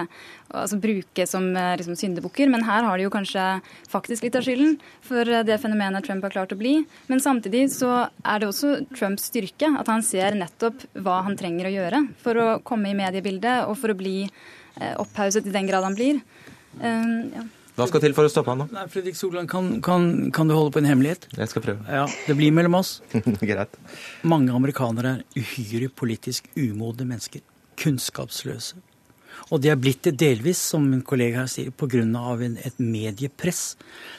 altså bruke som eh, liksom, syndebukker, men her har de jo kanskje faktisk litt av skylden for eh, det fenomenet Trump har klart å bli. Men samtidig så er det også Trumps styrke at han ser nettopp hva han trenger å gjøre for å komme i mediebildet og for å bli eh, opphauset i den grad han blir. Um, ja. Hva skal til for å stoppe han, nå? Nei, Fredrik Solland, kan, kan, kan, du holde på en hemmelighet? Jeg skal prøve. Ja, Det blir mellom oss. Greit. Mange amerikanere er uhyre politisk umodne mennesker. Kunnskapsløse. Og de er blitt det delvis, som min kollega her sier, pga. et mediepress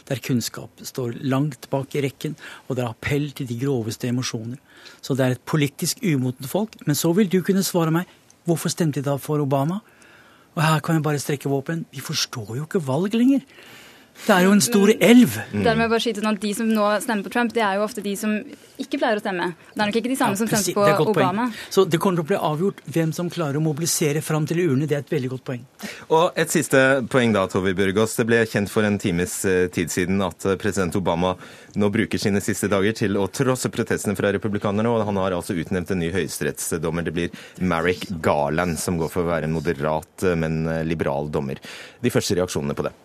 der kunnskap står langt bak i rekken, og det er appell til de groveste emosjoner. Så det er et politisk umodent folk. Men så vil du kunne svare meg hvorfor stemte de da for Obama? Og her kan vi bare strekke våpen. Vi forstår jo ikke valg lenger. Det er jo en stor elv. Mm. Der må jeg bare skyte at De som nå stemmer på Trump, det er jo ofte de som ikke pleier å stemme. Det er nok ikke de samme ja, som stemte på Obama. Poeng. Så det kommer til å bli avgjort hvem som klarer å mobilisere fram til urne. Det er et veldig godt poeng. Og et siste poeng da, Tove Bjørgaas. Det ble kjent for en times eh, tid siden at eh, president Obama nå bruker sine siste dager til å trosse protestene fra republikanerne, og han har altså utnevnt en ny høyesterettsdommer. Det blir Marek Garland, som går for å være en moderat, eh, men liberal dommer. De første reaksjonene på det?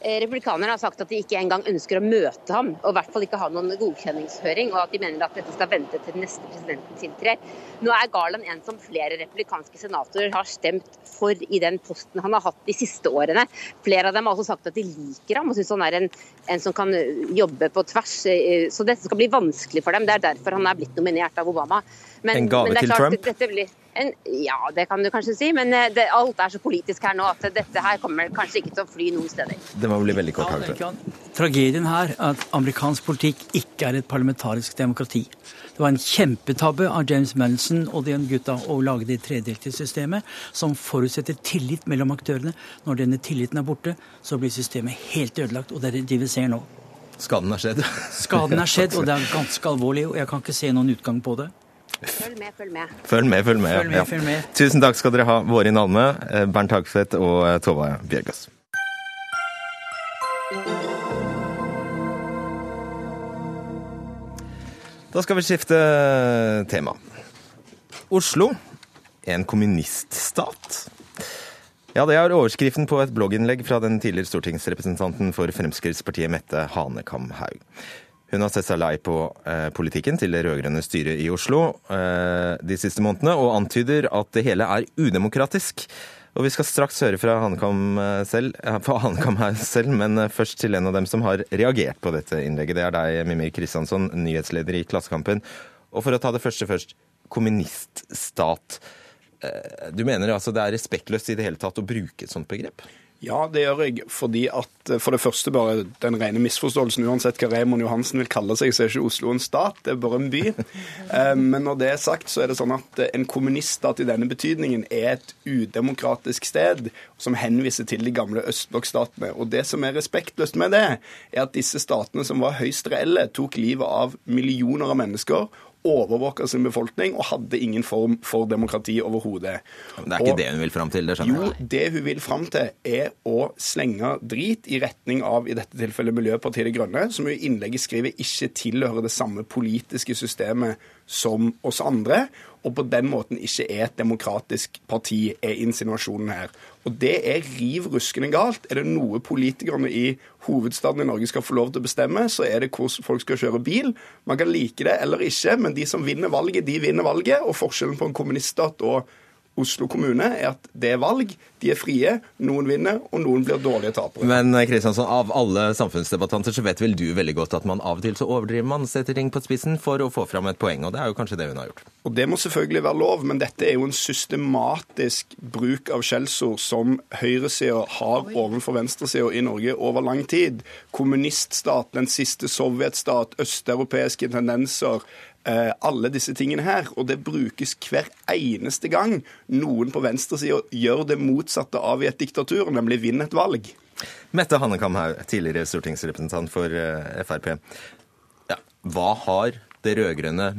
Eh, republikanerne har sagt at de ikke engang ønsker å møte ham, og i hvert fall ikke ha noen godkjenningshøring, og at de mener at dette skal vente til neste presidenten tiltrer. Nå er Garland en som flere republikanske senatorer har stemt for i den posten han har hatt de siste årene. Flere av dem har også sagt at de liker ham og syns han er en, en, som kan jobbe på tvers. Eh, så dette skal bli vanskelig for dem. Det er derfor han er blitt nominert av Obama. Men, en gave til Trump? Blir, en, ja, det kan du kanskje si, men eh, det, alt er så politisk her nå at dette her kommer kanskje ikke til å fly noen steder. Det må bli veldig kort. her. Tragedien her er at amerikansk politikk ikke er et parlamentarisk demokrati. Det var en kjempetabbe av James Manson og de gutta å lage det tredelte systemet, som forutsetter tillit mellom aktørene. Når denne tilliten er borte, så blir systemet helt ødelagt, og det er det vi ser nå. Skaden er skjedd. Skaden er skjedd, og det er ganske alvorlig, og jeg kan ikke se noen utgang på det. Følg med, følg med. Følg med, følg med. Følg med, følg med. Tusen takk skal dere ha, Vårin Alme, eh, Bernt Hagtvedt og eh, Tova Bjørgaas. Da skal vi skifte tema. Oslo, en kommuniststat? Ja, det er overskriften på et blogginnlegg fra den tidligere stortingsrepresentanten for Fremskrittspartiet, Mette Hanekamhaug. Hun har sett seg lei på eh, politikken til det rød-grønne styret i Oslo eh, de siste månedene, og antyder at det hele er udemokratisk. Og Vi skal straks høre fra Hanekam eh, selv, her selv, men eh, først til en av dem som har reagert på dette innlegget. Det er deg, Mimir Kristiansson, nyhetsleder i Klassekampen. Og for å ta det første først, kommuniststat. Eh, du mener altså det er respektløst i det hele tatt å bruke et sånt begrep? Ja, det gjør jeg. fordi at eh, For det første bare den rene misforståelsen. Uansett hva Raymond Johansen vil kalle seg, så er ikke Oslo en stat, det er bare en by. Eh, men når det er sagt, så er det sånn at eh, en kommuniststat i denne betydningen er et udemokratisk sted som henviser til de gamle østblokkstatene. Og det som er respektløst med det, er at disse statene som var høyst reelle, tok livet av millioner av mennesker overvåka sin befolkning og hadde ingen form for demokrati overhodet. Det er ikke og, det hun vil fram til? det skjønner jeg. Jo, det hun vil fram til, er å slenge drit i retning av i dette tilfellet Miljøpartiet De Grønne, som hun i innlegget skriver ikke tilhører det samme politiske systemet som oss andre, og på den måten ikke er et demokratisk parti, er insinuasjonen her. Og det er riv ruskende galt. Er det noe politikerne i hovedstaden i Norge skal få lov til å bestemme, så er det hvor folk skal kjøre bil. Man kan like det eller ikke, men de som vinner valget, de vinner valget. Og forskjellen på en kommuniststat og Oslo kommune er at det er valg, de er frie, noen vinner, og noen blir dårlige tapere. Men Kristiansson, av alle samfunnsdebattanter så vet vel du veldig godt at man av og til så overdriver man, setter ting på spissen for å få fram et poeng, og det er jo kanskje det hun har gjort. Og det må selvfølgelig være lov, men dette er jo en systematisk bruk av skjellsord som høyresida har overfor venstresida i Norge over lang tid. Kommuniststat, den siste sovjetstat, østeuropeiske tendenser, Eh, alle disse tingene her. Og det brukes hver eneste gang noen på venstresida gjør det motsatte av i et diktatur, nemlig vinner et valg. Mette Hannekamhaug, tidligere stortingsrepresentant for eh, Frp. Ja, hva har det rød-grønne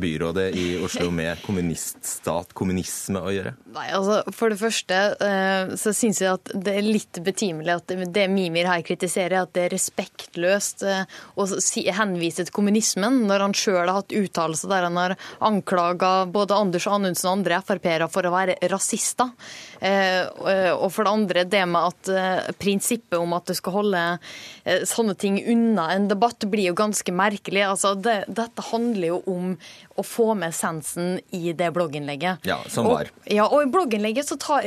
byrådet i Oslo med kommuniststat, kommunisme, å gjøre? Nei, altså For det første eh, så syns jeg at det er litt betimelig at det Mimir her kritiserer, at det er respektløst eh, å henvise til kommunismen, når han sjøl har hatt uttalelser der han har anklaga både Anders Anundsen og andre Frp-ere for å være rasister. Eh, og for det andre det med at prinsippet om at du skal holde sånne ting unna en debatt, blir jo ganske merkelig. Altså, det, dette handler jo om å få med essensen i det blogginnlegget. Ja, som var. Og, ja, og i blogginnlegget så tar,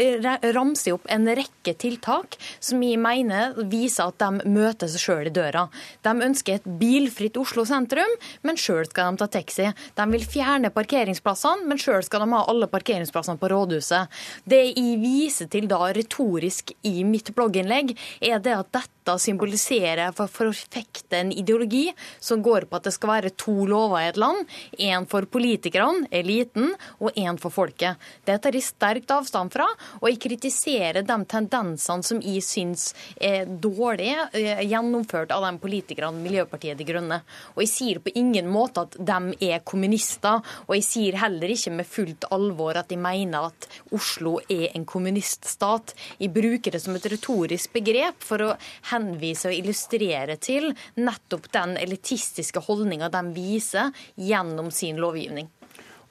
ramser jeg opp en rekke tiltak som jeg mener viser at de møter seg sjøl i døra. De ønsker et bilfritt Oslo sentrum, men sjøl skal de ta taxi. De vil fjerne parkeringsplassene, men sjøl skal de ha alle parkeringsplassene på rådhuset. Det jeg viser til da retorisk i mitt blogginnlegg, er det at dette symboliserer for, for å forfekte en ideologi som går på at det skal være to lover i et land. En for politikerne, eliten, og én for folket. Det tar jeg sterkt avstand fra, og jeg kritiserer de tendensene som jeg syns er dårlig eh, gjennomført av de politikerne Miljøpartiet De Grønne. Og jeg sier på ingen måte at de er kommunister, og jeg sier heller ikke med fullt alvor at de mener at Oslo er en kommuniststat. Jeg bruker det som et retorisk begrep for å henvise og illustrere til nettopp den elitistiske holdninga de viser gjennom sin lovgivning.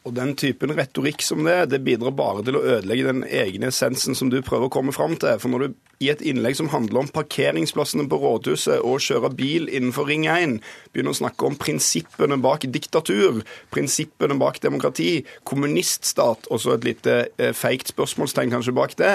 Og Den typen retorikk som det, det bidrar bare til å ødelegge den egne essensen som du prøver å komme fram til. For når du i et innlegg som handler om parkeringsplassene på rådhuset og kjøre bil innenfor Ring 1, begynner å snakke om prinsippene bak diktatur, prinsippene bak demokrati, kommuniststat, og så et lite eh, feigt spørsmålstegn kanskje bak det.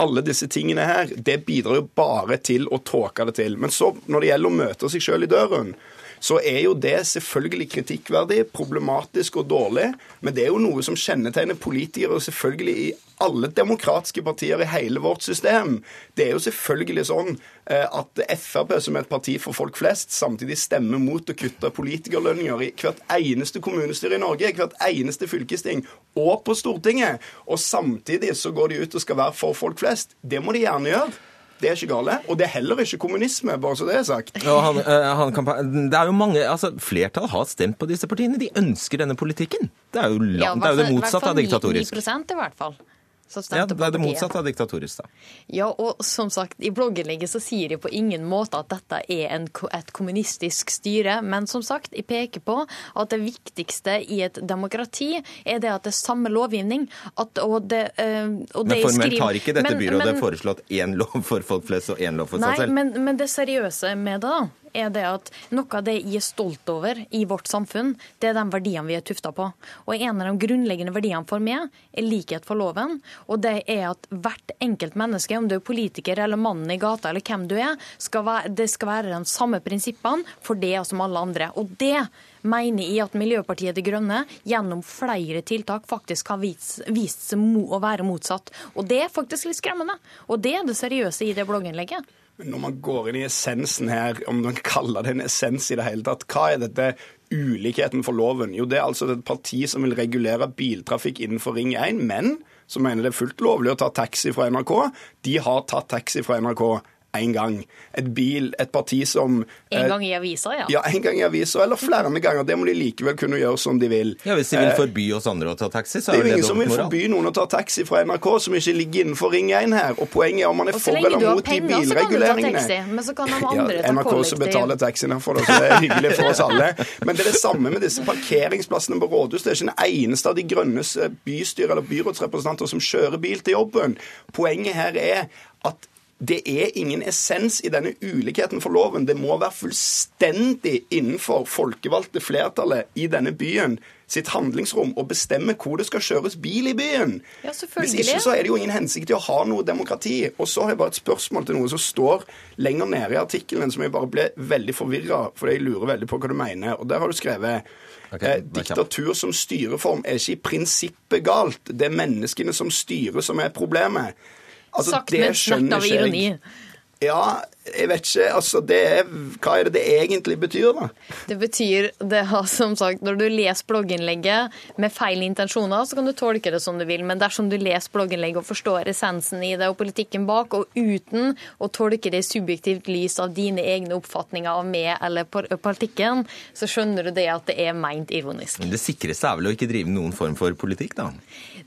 Alle disse tingene her, det bidrar jo bare til å tåke det til. Men så, når det gjelder å møte seg sjøl i døren, så er jo det selvfølgelig kritikkverdig, problematisk og dårlig. Men det er jo noe som kjennetegner politikere selvfølgelig i alle demokratiske partier i hele vårt system. Det er jo selvfølgelig sånn eh, at Frp, som er et parti for folk flest, samtidig stemmer mot å kutte politikerlønninger i hvert eneste kommunestyre i Norge, hvert eneste fylkesting og på Stortinget. Og samtidig så går de ut og skal være for folk flest. Det må de gjerne gjøre. Det er ikke gale. Og det er heller ikke kommunisme, bare så det er sagt. Han, eh, han kan, det er jo mange, altså Flertallet har stemt på disse partiene. De ønsker denne politikken. Det er jo, land, ja, det, er jo det motsatte av diktatorisk. 9 i hvert fall som stemte ja, det er det motsatte av diktatorisk, da. Ja, og som sagt, i blogginnlegget så sier de på ingen måte at dette er en, et kommunistisk styre, men som sagt, jeg peker på at det viktigste i et demokrati er det at det er samme lovgivning. At, og det, og det men formelt har ikke dette byrådet men, foreslått én lov for folk flest og én lov for nei, seg selv? Men, men det seriøse med det, da er det at noe av det jeg er stolt over i vårt samfunn, det er de verdiene vi er tufta på. Og en av de grunnleggende verdiene for meg er likhet for loven. Og det er at hvert enkelt menneske, om du er politiker eller mannen i gata eller hvem du er, skal være, det skal være de samme prinsippene for det som alle andre. Og det mener jeg at Miljøpartiet De Grønne gjennom flere tiltak faktisk har vist, vist seg å være motsatt. Og det er faktisk litt skremmende. Og det er det seriøse i det blogginnlegget. Når man går inn i essensen her, om man kaller det en essens i det hele tatt, hva er dette ulikheten for loven? Jo, det er altså et parti som vil regulere biltrafikk innenfor Ring 1, men som mener det er fullt lovlig å ta taxi fra NRK. De har tatt taxi fra NRK én gang. Et bil, et parti som En gang i avisa, ja. Ja, en gang i avisa, eller flere ganger. Det må de likevel kunne gjøre som de vil. Ja, Hvis de vil eh, forby oss andre å ta taxi, så er det jo ingen som vil forby noen å ta taxi fra NRK som ikke ligger innenfor Ring 1 her. Og poenget er om man er for eller mot de bilreguleringene. Taxi, men så kan de andre ja, NRK som betaler taxien for det, så det er hyggelig for oss alle. Men det er det samme med disse parkeringsplassene på rådhus. Det er ikke den eneste av de grønnes eh, bystyre- eller byrådsrepresentanter som kjører bil til jobben. Poenget her er at det er ingen essens i denne ulikheten for loven. Det må være fullstendig innenfor folkevalgte flertallet i denne byen sitt handlingsrom å bestemme hvor det skal kjøres bil i byen. Ja, Hvis ikke så er det jo ingen hensikt i å ha noe demokrati. Og så har jeg bare et spørsmål til noe som står lenger nede i artikkelen, som jeg bare ble veldig forvirra, fordi jeg lurer veldig på hva du mener. Og der har du skrevet Okay, eh, diktatur som styreform er ikke i prinsippet galt. Det er menneskene som styrer, som er problemet. Altså, Sagt med et snert av ironi. Ja, jeg vet ikke. Altså, det er, hva er det det egentlig betyr, da? Det betyr det har som sagt, Når du leser blogginnlegget med feil intensjoner, så kan du tolke det som du vil. Men dersom du leser blogginnlegget og forstår essensen i det og politikken bak, og uten å tolke det i subjektivt lys av dine egne oppfatninger av meg eller politikken, så skjønner du det at det er meint ironisk. Men det sikreste er vel å ikke drive noen form for politikk, da?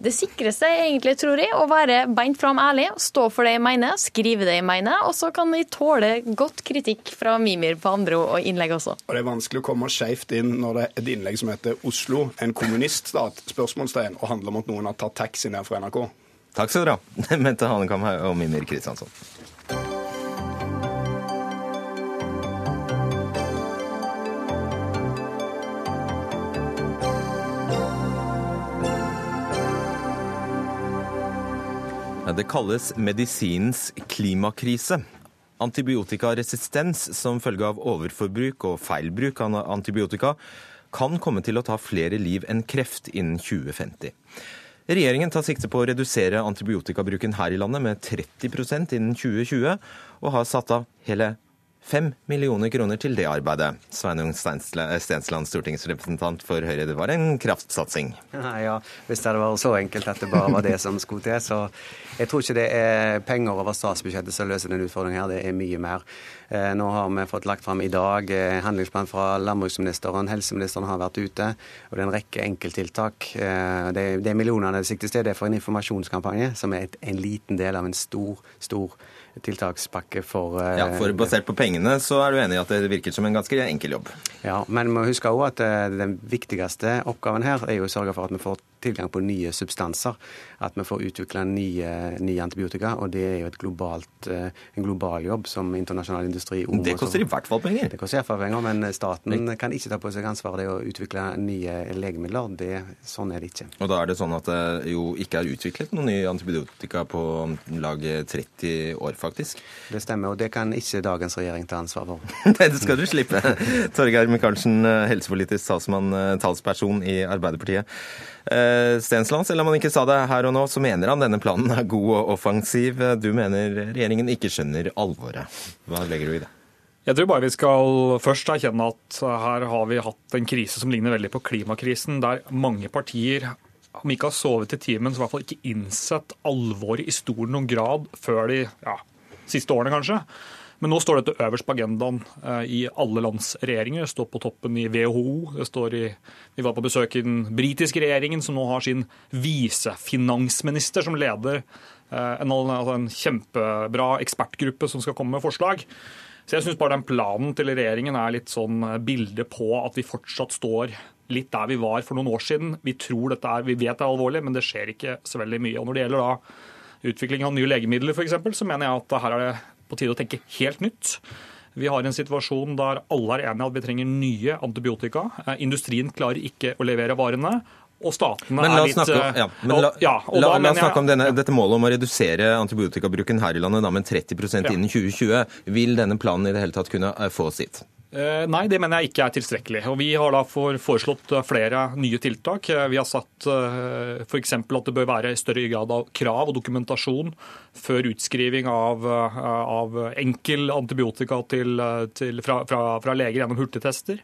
Det sikreste er egentlig, tror jeg, å være beint fram ærlig, stå for det jeg mener, skrive det jeg mener, og så kan jeg tåle godt kritikk fra Mimir på andre og innlegg også. Og Det er vanskelig å komme skeivt inn når det er et innlegg som heter 'Oslo, en kommuniststat?' spørsmålstegn, og handler om at noen har tatt taxi ned fra NRK. Takk skal dere ha, Mente Hanekam og Mimir Kristiansson. Det kalles medisinens klimakrise. Antibiotikaresistens som følge av overforbruk og feilbruk av antibiotika kan komme til å ta flere liv enn kreft innen 2050. Regjeringen tar sikte på å redusere antibiotikabruken her i landet med 30% innen 2020, og har satt av hele Fem millioner kroner til det arbeidet. Sveinung Stensland, stortingsrepresentant for Høyre. Det var en kraftsatsing? Nei, Ja, hvis det vært så enkelt at det bare var det som skulle til. Så jeg tror ikke det er penger over statsbudsjettet som løser denne utfordringen her. Det er mye mer. Eh, nå har vi fått lagt fram i dag eh, handlingsplan fra landbruksministeren. Helseministeren har vært ute. Og det er en rekke enkelttiltak. Eh, det, det millionene det siktes til, det er for en informasjonskampanje, som er et, en liten del av en stor, stor tiltakspakke for eh, Ja, for Basert på pengene så er du enig i at det virker som en ganske enkel jobb? Ja, men vi må huske også at eh, den viktigste oppgaven her er jo å sørge for at vi får tilgang på nye substanser. At vi får utvikla nye, nye, antibiotika. Og det er jo globalt, eh, en global jobb som internasjonal industri Det koster i hvert fall penger? Det koster i hvert fall penger, men staten kan ikke ta på seg ansvaret det å utvikle nye legemidler. Det, sånn er det ikke. Og da er det sånn at det jo ikke er utviklet noen nye antibiotika på om lag 30 år, faktisk? Det stemmer, og det kan ikke dagens regjering ta ansvar for. Nei, det skal du slippe. Torgeir Micaelsen, helsepolitisk talsmann, talsperson i Arbeiderpartiet. Eh, Stensland, selv om han ikke sa det her og nå, så mener han denne planen er god og offensiv. Du mener regjeringen ikke skjønner alvoret. Hva legger du i det? Jeg tror bare vi skal først erkjenne at her har vi hatt en krise som ligner veldig på klimakrisen, der mange partier om ikke har sovet i timen, så i hvert fall ikke innsett alvoret i stor noen grad før de ja, siste årene, kanskje. Men nå står dette øverst på agendaen eh, i alle lands regjeringer. Det står på toppen i WHO. Det står i, vi var på besøk i den britiske regjeringen, som nå har sin visefinansminister som leder eh, en, altså en kjempebra ekspertgruppe som skal komme med forslag. Så jeg syns bare den planen til regjeringen er litt sånn eh, bilde på at vi fortsatt står litt der vi var for noen år siden. Vi tror dette er, vi vet det er alvorlig, men det skjer ikke så veldig mye. Og når det gjelder da utvikling av nye legemidler f.eks., så mener jeg at her er det på tide å tenke helt nytt. Vi har en situasjon der alle er enige at vi trenger nye antibiotika. Eh, industrien klarer ikke å levere varene. Og statene er litt snakke, ja, men La, ja, la, la oss snakke om denne, dette målet om å redusere antibiotikabruken her i landet da, med 30% innen 2020. Vil denne planen i det hele tatt kunne eh, få oss? Eh, nei, det mener jeg ikke er tilstrekkelig. Og Vi har da foreslått eh, flere nye tiltak. Eh, vi har satt f.eks. at det bør være i større grad av krav og dokumentasjon før utskriving av, av enkel antibiotika til, til, fra, fra, fra, leger gjennom hurtigtester.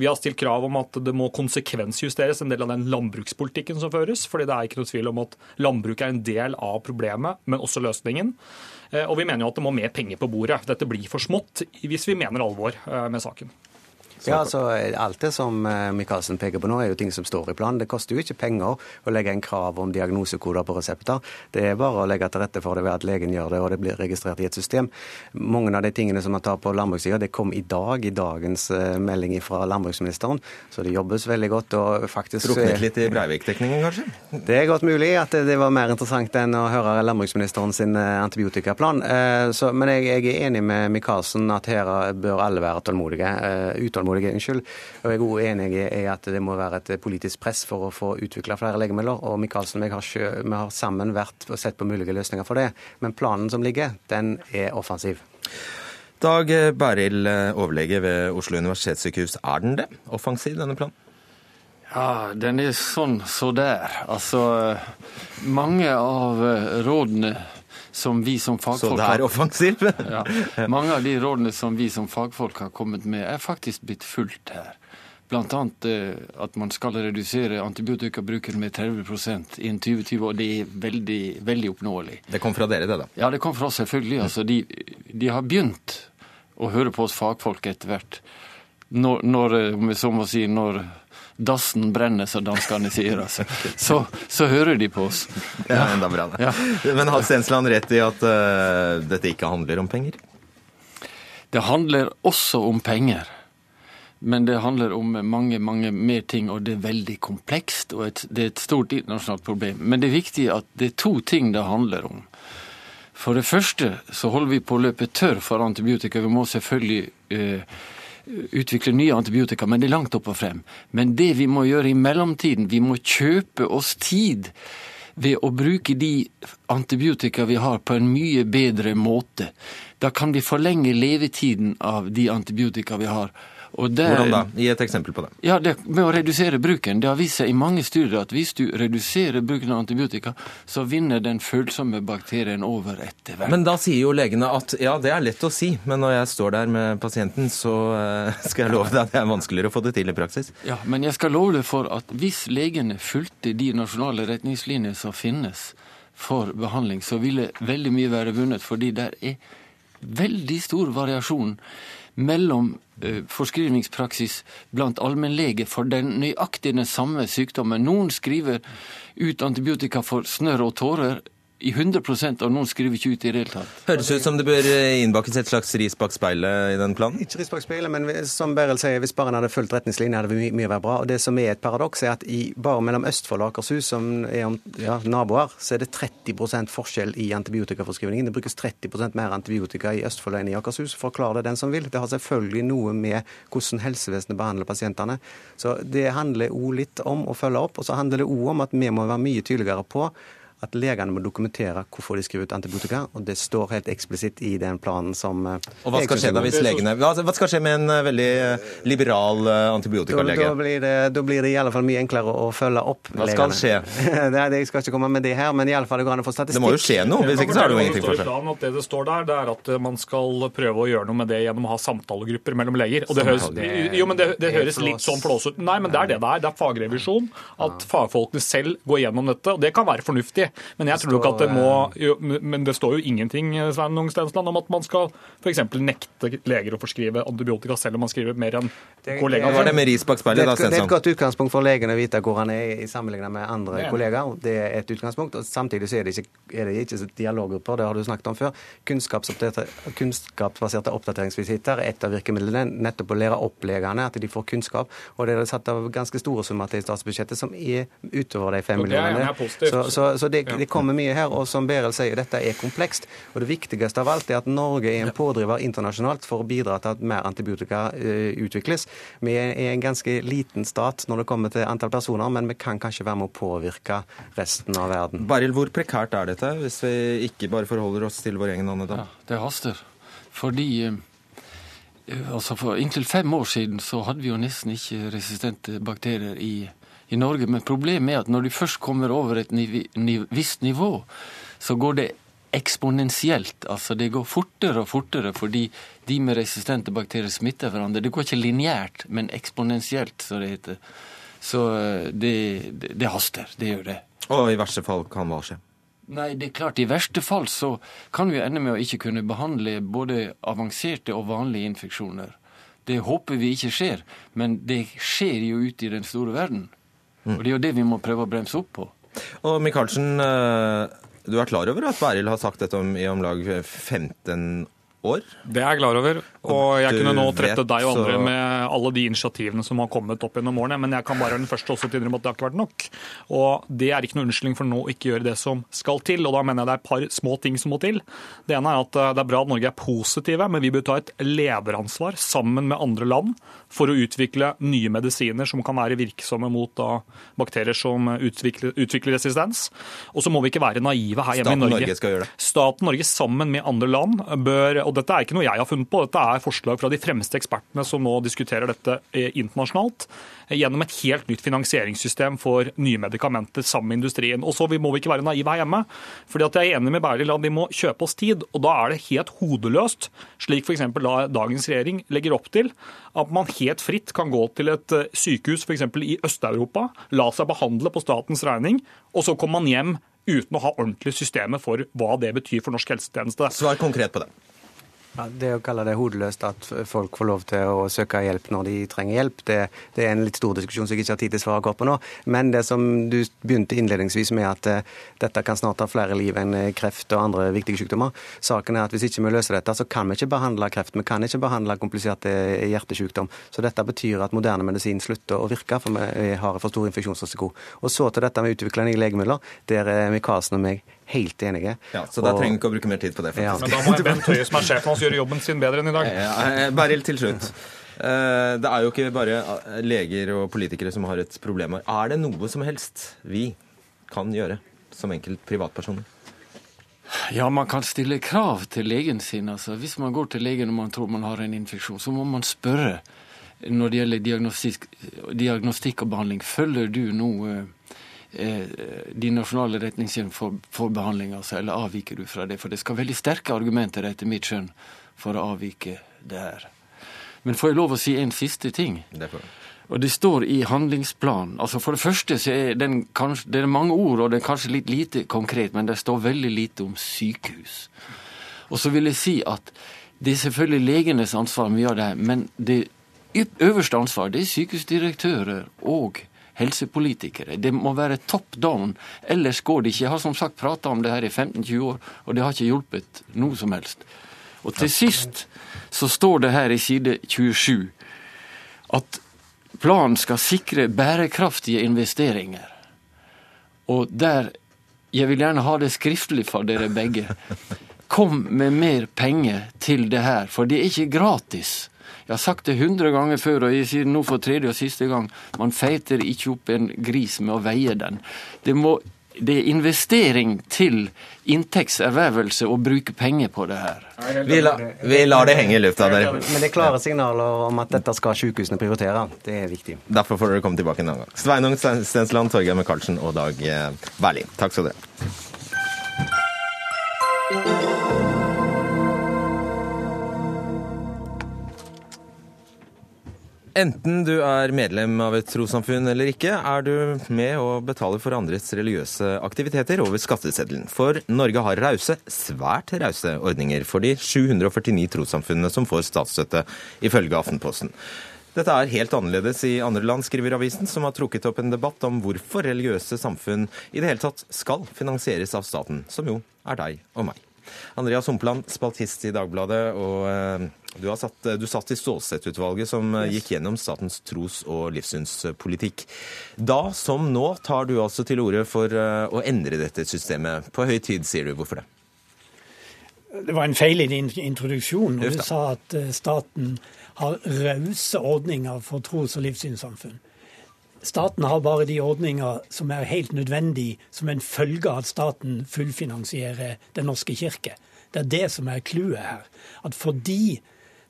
Vi har stilt krav om at det må konsekvensjusteres en del av den landbrukspolitikken som føres. fordi det er ikke noe tvil om at landbruket er en del av problemet, men også løsningen. Eh, og vi mener jo at det må mer penger på bordet. Dette blir for smått hvis vi mener alvor eh, med saken. Ja, altså Alt det som eh, Michaelsen peker på nå, er jo ting som står i planen. Det koster jo ikke penger å legge en krav om diagnosekoder på resepter. Det er bare å legge til rette for det ved at legen gjør det, og det blir registrert i et system. Mange av de tingene som man tar på landbrukssida, det kom i dag, i dagens uh, melding fra landbruksministeren. Så det jobbes veldig godt. og faktisk... Druknet litt i Breivik-dekningen, kanskje? Det er godt mulig at det var mer interessant enn å høre landbruksministeren sin eh, antibiotikaplan. Så, men jeg, jeg, er enig med Michaelsen at her bør alle være tålmodige. Uh, utålmodige utålmodige. Unnskyld. Og jeg er også enig i at det må være et politisk press for å få utvikla flere legemidler. Og Michaelsen og jeg har, selv, vi har sammen vært og sett på mulige løsninger for det. Men planen som ligger, den er offensiv. Dag Berild, overlege ved Oslo universitetssykehus. Er den det? Offensiv, denne planen? Ja, den er sånn så der. Altså, mange av rådene som vi som fagfolk Så det er offensivt? ja, mange av de rådene som vi som fagfolk har kommet med, er faktisk blitt fulgt her. Annet eh, at man skal redusere antibiotikabruken med 30 innen 2020, og det er veldig, veldig oppnåelig. Det kom fra dere, det da? Ja, det kom fra oss, selvfølgelig. Altså, de, de har begynt å høre på oss fagfolk etter hvert. Når, når, eh, om jeg så må si, når dassen brenner, som danskene sier, altså. så, så hører de på oss. Ja, enda bra, Ja. Men har Stensland rett i at uh, dette ikke handler om penger? Det handler også om penger. Men det handler om mange mange mer ting, og det er veldig komplekst. og et, Det er et stort internasjonalt problem. Men det er viktig at det er to ting det handler om. For det første så holder vi på å løpe tørr for antibiotika. Vi må selvfølgelig eh, utvikle nye antibiotika, men det er langt opp og frem. Men det vi må gjøre i mellomtiden, vi må kjøpe oss tid ved å bruke de antibiotika vi har, på en mye bedre måte. Da kan vi forlenge levetiden av de antibiotika vi har. Det, Hvordan da? Gi et eksempel på det. Ja, det, Med å redusere bruken. Det har vist seg i mange studier at hvis du reduserer bruken av antibiotika, så vinner den følsomme bakterien over etter hvert. Men da sier jo legene at ja, det er lett å si, men når jeg står der med pasienten, så uh, skal jeg love deg at det er vanskeligere å få det til i praksis. Ja, men jeg skal love deg for at hvis legene fulgte de nasjonale retningslinjer som finnes for behandling, så ville veldig mye være vunnet, fordi det er veldig stor variasjon mellom eh, forskrivningspraksis blant allmennleger for den nøyaktig den samme sykdommen. Noen skriver ut antibiotika for snørr og tårer, i 100% av noen skriver ikke ut i det hele tatt. Høres ut som det bør innbakkes et slags ris bak speilet i den planen? Ikke ris bak speilet, men som Beryl sier, hvis bare en hadde fulgt retningslinjene, hadde det mye, mye vært bra. Og det som er et paradoks, er at i, bare mellom Østfold og Akershus, som er om, ja, naboer, så er det 30% forskjell i antibiotikaforskrivningen. Det brukes 30% mer antibiotika i Østfold enn i Akershus. Forklar det den som vil. Det har selvfølgelig noe med hvordan helsevesenet behandler pasientene. Så det handler òg litt om å følge opp, og så handler det òg om at vi må være mye tydeligere på at legene må dokumentere hvorfor de skriver ut antibiotika, og det står helt eksplisitt i den planen som eh, Og hva skal skje da hvis legene Hva skal skje med en eh, veldig eh, liberal antibiotikalege? Da, da, blir det, da blir det i alle fall mye enklere å følge opp Hva skal legene. skje? det, jeg skal ikke komme med det her, men i alle fall det går an å få statistikk. Det må jo skje noe, hvis ikke så har det jo ingenting for seg. Det det står der, det er at man skal prøve å gjøre noe med det gjennom å ha samtalegrupper mellom leger. Og det høres, jo, men det, det høres litt sånn flåsete ut. Nei, men det er det det er. Det er fagrevisjon. At fagfolkene selv går gjennom dette. Og det kan være fornuftig. Men jeg tror nok at det må jo, Men det står jo ingenting Svein Ungstensland, om at man skal f.eks. nekte leger å forskrive antibiotika selv om man skriver mer enn kollegaer. Det, det, det Det er et godt utgangspunkt for legen å vite hvor han er i sammenlignet med andre kollegaer. Det er et utgangspunkt. og Samtidig så er det ikke, er det ikke dialoggrupper, det har du snakket om før. Kunnskapsbaserte oppdateringsvisitter er et av virkemidlene. Nettopp å lære opp legene, at de får kunnskap. Og det er satt av ganske store summer til i statsbudsjettet som er utover de fem millionene. Så, så, så det, det kommer mye her. Og som Beryl sier, dette er komplekst. Og det viktigste av alt er at Norge er en pådriver internasjonalt for å bidra til at mer antibiotika uh, utvikles. Vi er en ganske liten stat når det kommer til antall personer, men vi kan kanskje være med å påvirke resten av verden. Baril, hvor prekært er dette, hvis vi ikke bare forholder oss til vår egen andedam? Ja, det haster. Fordi uh, altså For inntil fem år siden så hadde vi jo nesten ikke resistente bakterier i i Norge. Men problemet er at når de først kommer over et visst nivå, så går det eksponentielt. Altså det går fortere og fortere fordi de med resistente bakterier smitter hverandre. Det går ikke lineært, men eksponentielt, som det heter. Så eh, det, det, det, haster. Det gjør det. Og i verste fall kan hva skje? Nei, det er klart I verste fall så kan vi ende med å ikke kunne behandle både avanserte og vanlige infeksjoner. Det håper vi ikke skjer, men det skjer jo ute i den store verden. Mm. Og Det er jo det vi må prøve å bremse opp på. Og Michaelsen, eh, du er klar over at Bæril har sagt dette om, i om lag 15 år? Det er jeg klar over. Og jeg kunne nå trette deg og andre med alle de initiativene som har kommet opp gjennom årene, men jeg kan bare være den første også til å innrømme at det har ikke vært nok. Og det er ikke noe unnskyldning for nå å ikke gjøre det som skal til. Og da mener jeg det er et par små ting som må til. Det ene er at eh, det er bra at Norge er positive, men vi bør ta et lederansvar sammen med andre land for å utvikle nye medisiner som kan være virksomme mot da, bakterier som utvikler, utvikler, resistens. Og så må vi ikke være naive her hjemme Staten i Norge. Norge skal gjøre det. Staten Norge sammen med andre land bør, og dette er ikke noe jeg har funnet på, dette er forslag fra de fremste ekspertene som nå diskuterer dette eh, internasjonalt, eh, gjennom et helt nytt finansieringssystem for nye medikamenter sammen med industrien. Og så må vi ikke være naive her hjemme. fordi at jeg er enig med Berlil at vi må kjøpe oss tid, og da er det helt hodeløst, slik f.eks. dagens regjering legger opp til, at man helt fritt kan gå til et eh, sykehus f.eks. i Øst-Europa, la seg behandle på statens regning, og så kommer man hjem uten å ha ordentlige systemer for hva det betyr for norsk helsetjeneste. Svar konkret på det. Ja, det å kalle det hodeløst at folk får lov til å søke hjelp når de trenger hjelp, det, det er en litt stor diskusjon som jeg ikke har tid til å svare på nå. Men det som du begynte innledningsvis med, at uh, dette kan snart ta flere liv enn eh, kreft og andre viktige sykdommer. Saken er at hvis ikke vi løser dette, så kan vi ikke behandle kreft. Vi kan ikke behandle komplisert eh, hjertesykdom. Så dette betyr at moderne medisin slutter å virke, for vi har for stor infeksjonsrisiko. Og så til dette med utvikling av nye legemidler. Der er Micaelsen og meg helt enige. Ja, Så da trenger vi ikke å bruke mer tid på det. Ja. Men da må Bent Høie, som er sjefen hans, gjøre jobben sin bedre enn i dag. Ja, Beril, til slutt. Eh, det er jo ikke bare eh, leger og politikere som har et problem her. Er det noe som helst vi kan gjøre som enkelt privatpersoner? Ja, man kan stille krav til legen sin. Altså, hvis man går til legen og man tror man har en infeksjon, så må man spørre når det gjelder diagnostikk, diagnostikk og behandling. Følger du nå Eh, de nasjonale retningslinjene for, for behandling, altså, eller avviker du fra det? For det skal veldig sterke argumenter, etter mitt skjønn, for å avvike det her. Men får jeg lov å si en siste ting? Derfor. og det står i handlingsplanen. Altså For det første så er den kanskje, det er mange ord, og det er kanskje litt lite konkret, men det står veldig lite om sykehus. Og så vil jeg si at det er selvfølgelig legenes ansvar mye av det her, men det øverste ansvaret det er sykehusdirektører og helsepolitikere. Det må være top down, ellers går det ikke. Jeg har som sagt prata om det her i 15-20 år, og det har ikke hjulpet noe som helst. Og til sist så står det her i side 27 at planen skal sikre bærekraftige investeringer. Og der Jeg vil gjerne ha det skriftlig for dere begge. Kom med mer penger til det her, for det er ikke gratis. Jeg har sagt det hundre ganger før, og jeg sier det nå for tredje og siste gang. Man feiter ikke opp en gris med å veie den. Det, må, det er investering til inntektservervelse å bruke penger på det her. Vi, la, vi lar det henge i lufta. Der. Men det er klare signaler om at dette skal sykehusene prioritere. Det er viktig. Derfor får dere komme tilbake en annen gang. Sveinung Stensland, Torgeir Micaelsen og Dag eh, Berlin. Takk skal dere ha. Enten du er medlem av et trossamfunn eller ikke, er du med og betaler for andres religiøse aktiviteter over skatteseddelen. For Norge har rause, svært rause ordninger for de 749 trossamfunnene som får statsstøtte, ifølge Aftenposten. Dette er helt annerledes i andre land, skriver avisen, som har trukket opp en debatt om hvorfor religiøse samfunn i det hele tatt skal finansieres av staten, som jo er deg og meg. Andreas Humpland, spaltist i Dagbladet, og eh, du, satt, du satt i Stålsett-utvalget som yes. gikk gjennom statens tros- og livssynspolitikk. Da som nå tar du altså til orde for eh, å endre dette systemet. På høy tid, sier du. Hvorfor det? Det var en feil i din introduksjon når du sa at staten har rause ordninger for tros- og livssynssamfunn. Staten har bare de ordninger som er helt nødvendige som en følge av at staten fullfinansierer Den norske kirke. Det er det som er clouet her. At fordi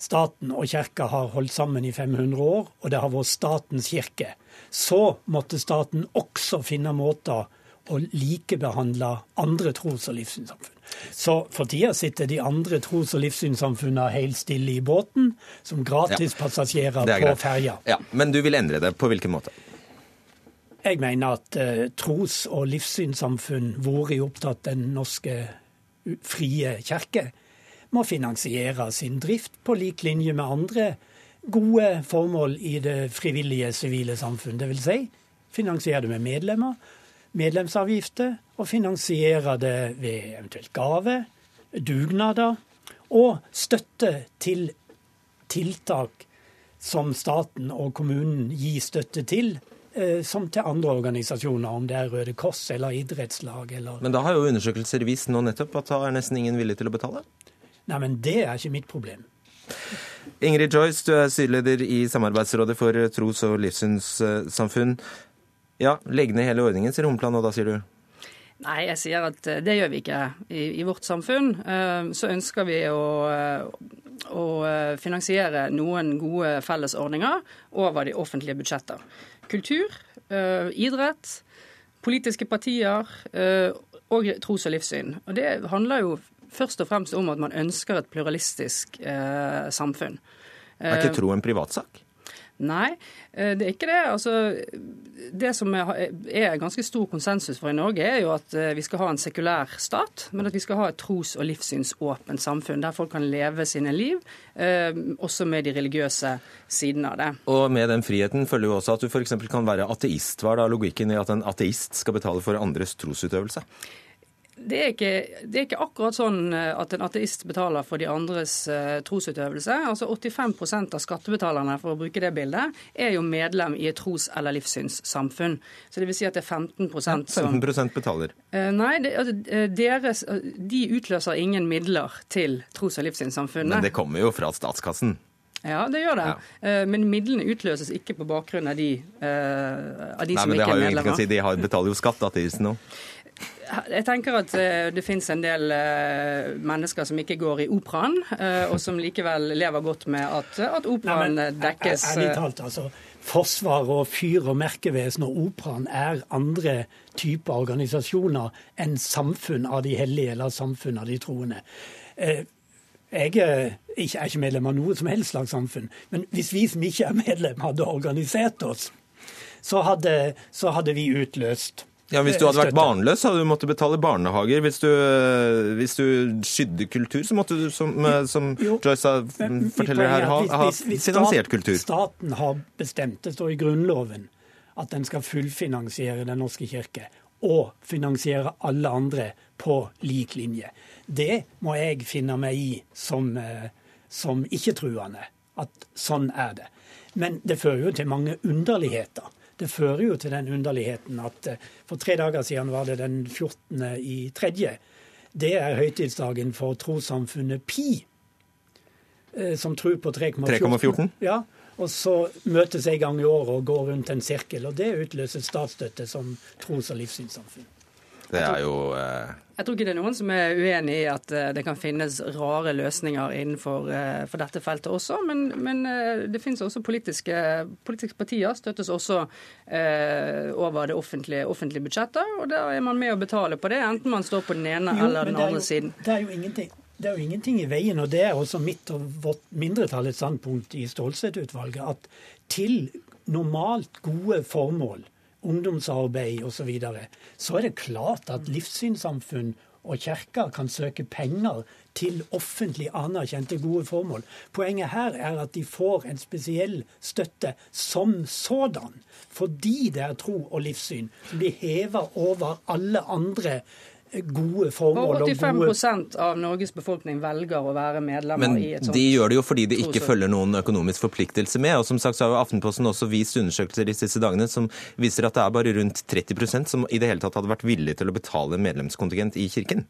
staten og kirka har holdt sammen i 500 år, og det har vært statens kirke, så måtte staten også finne måter å likebehandle andre tros- og livssynssamfunn. Så for tida sitter de andre tros- og livssynssamfunnene helt stille i båten, som gratispassasjerer ja, på ferja. Ja, men du vil endre det. På hvilken måte? Jeg mener at eh, tros- og livssynssamfunn, vært opptatt Den norske frie kirke, må finansiere sin drift på lik linje med andre gode formål i det frivillige sivile samfunn. Vil si finansiere det med medlemmer, medlemsavgifter, og finansiere det ved eventuelt gave, dugnader og støtte til tiltak som staten og kommunen gir støtte til Eh, som til andre organisasjoner, om det er Røde Kors eller idrettslag eller Men da har jo undersøkelser vist nå nettopp at da er nesten ingen villig til å betale? Nei, men det er ikke mitt problem. Ingrid Joyce, du er styreleder i Samarbeidsrådet for tros- og livssynssamfunn. Ja, legg ned hele ordningen, sier Humpland, og da sier du? Nei, jeg sier at eh, det gjør vi ikke i, i vårt samfunn. Eh, så ønsker vi å, eh, å finansiere noen gode fellesordninger over de offentlige budsjetter. Kultur, idrett, politiske partier og tros- og livssyn. Og Det handler jo først og fremst om at man ønsker et pluralistisk samfunn. Er ikke tro en privatsak? Nei, eh, det er ikke det. Altså, det som er ganske stor konsensus for i Norge, er jo at eh, vi skal ha en sekulær stat, men at vi skal ha et tros- og livssynsåpent samfunn der folk kan leve sine liv, eh, også med de religiøse sidene av det. Og med den friheten følger jo også at du f.eks. kan være ateist. Hva er da logikken i at en ateist skal betale for andres trosutøvelse? Det er, ikke, det er, ikke, akkurat sånn eh, at en ateist betaler for de andres uh, trosutøvelse. Altså 85% av skattebetalerne for å bruke det bildet, er jo medlem i et tros- eller livssynssamfunn. Så det vil si at det er 15% som 15% betaler? Uh, nei, det, altså, deres, de utløser ingen midler til tros- og livssynssamfunnet. Men det kommer jo fra statskassen? Ja, det gjør det. Ja. Men midlene utløses ikke på bakgrunn av de, av de Nei, som ikke er medlemmer. Nei, Men det har jo ingenting å si, de betaler jo skatt, ateistene òg. Jeg tenker at eh, det finnes en del eh, mennesker som ikke går i operaen, eh, og som likevel lever godt med at, at operaen dekkes Ærlig talt, altså. Forsvar og fyr og merkevesen og operaen er andre typer organisasjoner enn samfunn av de hellige eller samfunn av de troende. Jeg er ikke medlem av noe som helst slags samfunn, men hvis vi som ikke er medlem, hadde organisert oss, så hadde, så hadde vi utløst ja, Hvis du hadde vært barnløs, hadde du måttet betale barnehager. Hvis du, eh, hvis du skydde kultur, så måtte du, som, som jo, Joyce forteller her, ha, ha finansiert kultur. Staten har bestemt, det står i Grunnloven, at den skal fullfinansiere Den norske kirke. Og finansiere alle andre på lik linje. Det må jeg finne meg i som, eh, som ikke-truende. At sånn er det. Men det fører jo til mange underligheter. Det fører jo til den underligheten at eh, for tre dager siden var det den 14. i tredje. Det er høytidsdagen for trossamfunnet Pi, eh, som tror på 3,14. Ja, og så møtes en gang i året og går rundt en sirkel. Og det utløser statsstøtte som tros- og livssynssamfunn. Det er jo eh... Jeg tror ikke det er noen som er uenig i at eh, det kan finnes rare løsninger innenfor eh, for dette feltet også, men, men eh, det finnes også politiske, politiske partier støttes også eh, over det offentlige, offentlige budsjettet, og da er man med å betale på det, enten man står på den ene jo, eller den andre jo, siden. Det er jo ingenting. Det er jo ingenting i veien, og det er også mitt og vårt mindretallets standpunkt i Stålsett-utvalget, at til normalt gode formål ungdomsarbeid osv., så, videre, så er det klart at livssynssamfunn og kirker kan søke penger til offentlig anerkjente gode formål. Poenget her er at de får en spesiell støtte som sådan, fordi det er tro og livssyn som blir heva over alle andre gode formål. Og 85 gode... av Norges befolkning velger å være medlemmer Men i et sånt Men de gjør det jo fordi de ikke følger noen økonomisk forpliktelse med. Og som sagt så har jo Aftenposten også vist undersøkelser de siste dagene som viser at det er bare rundt 30% som i det hele tatt hadde vært villige til å betale medlemskontingent i kirken.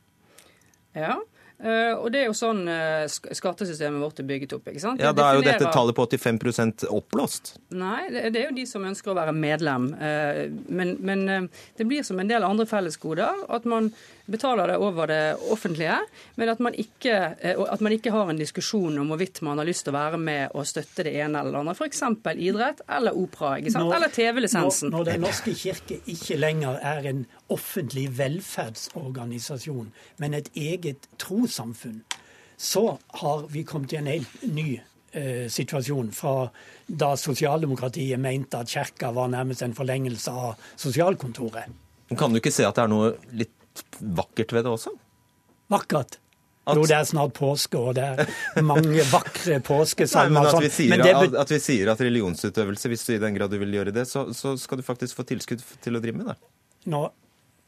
Ja, og det er jo sånn uh, skattesystemet vårt er bygget opp. ikke sant? Ja, Da er jo dette tallet på 85 oppblåst? Nei, det, det, er jo de som ønsker å være medlem. Uh, men, men det blir som en del andre fellesgoder at man betaler det over det offentlige, men at man ikke, at man ikke har en diskusjon om hvorvidt man har lyst til å være med og støtte det ene eller andre. F.eks. idrett eller opera, ikke sant? Når, eller TV-lisensen. Når, når Den norske kirke ikke lenger er en offentlig velferdsorganisasjon, men et eget trossamfunn, så har vi kommet i en helt ny eh, situasjon fra da sosialdemokratiet mente at kirka var nærmest en forlengelse av sosialkontoret. Kan du ikke se at det er noe litt vakkert ved det også? Vakkert? At... Jo, det er snart påske, og det er mange vakre påskesalmer. At, vi det... at, vi sier at religionsutøvelse, hvis du i den grad du vil gjøre det, så, så skal du faktisk få tilskudd til å drive med det. Nå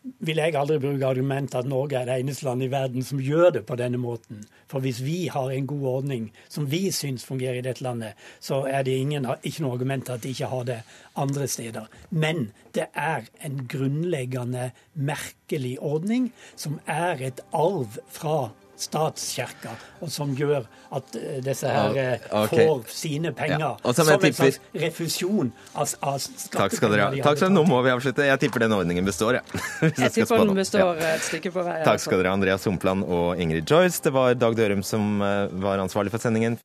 vil jeg aldri bruke argumentet at Norge er det eneste landet i verden som gjør det på denne måten. For hvis vi har en god ordning som vi syns fungerer i dette landet, så er det ingen, ikke noe argument at de ikke har det andre steder. Men det er en grunnleggende merkelig ordning som er et arv fra statskirka, og som gjør at eh, disse her eh, okay. får sine penger Ja, som som tipper... en slags refusjon av, av Takk skal dere ha. Takk skal Nå må vi avslutte. Jeg tipper den ordningen består, jeg. Jeg tipper den består Ja. et stykke på vei. Takk skal dere ha, Andreas Humpland og Ingrid Joyce. Det var Dag Dørum som eh, var ansvarlig for sendingen.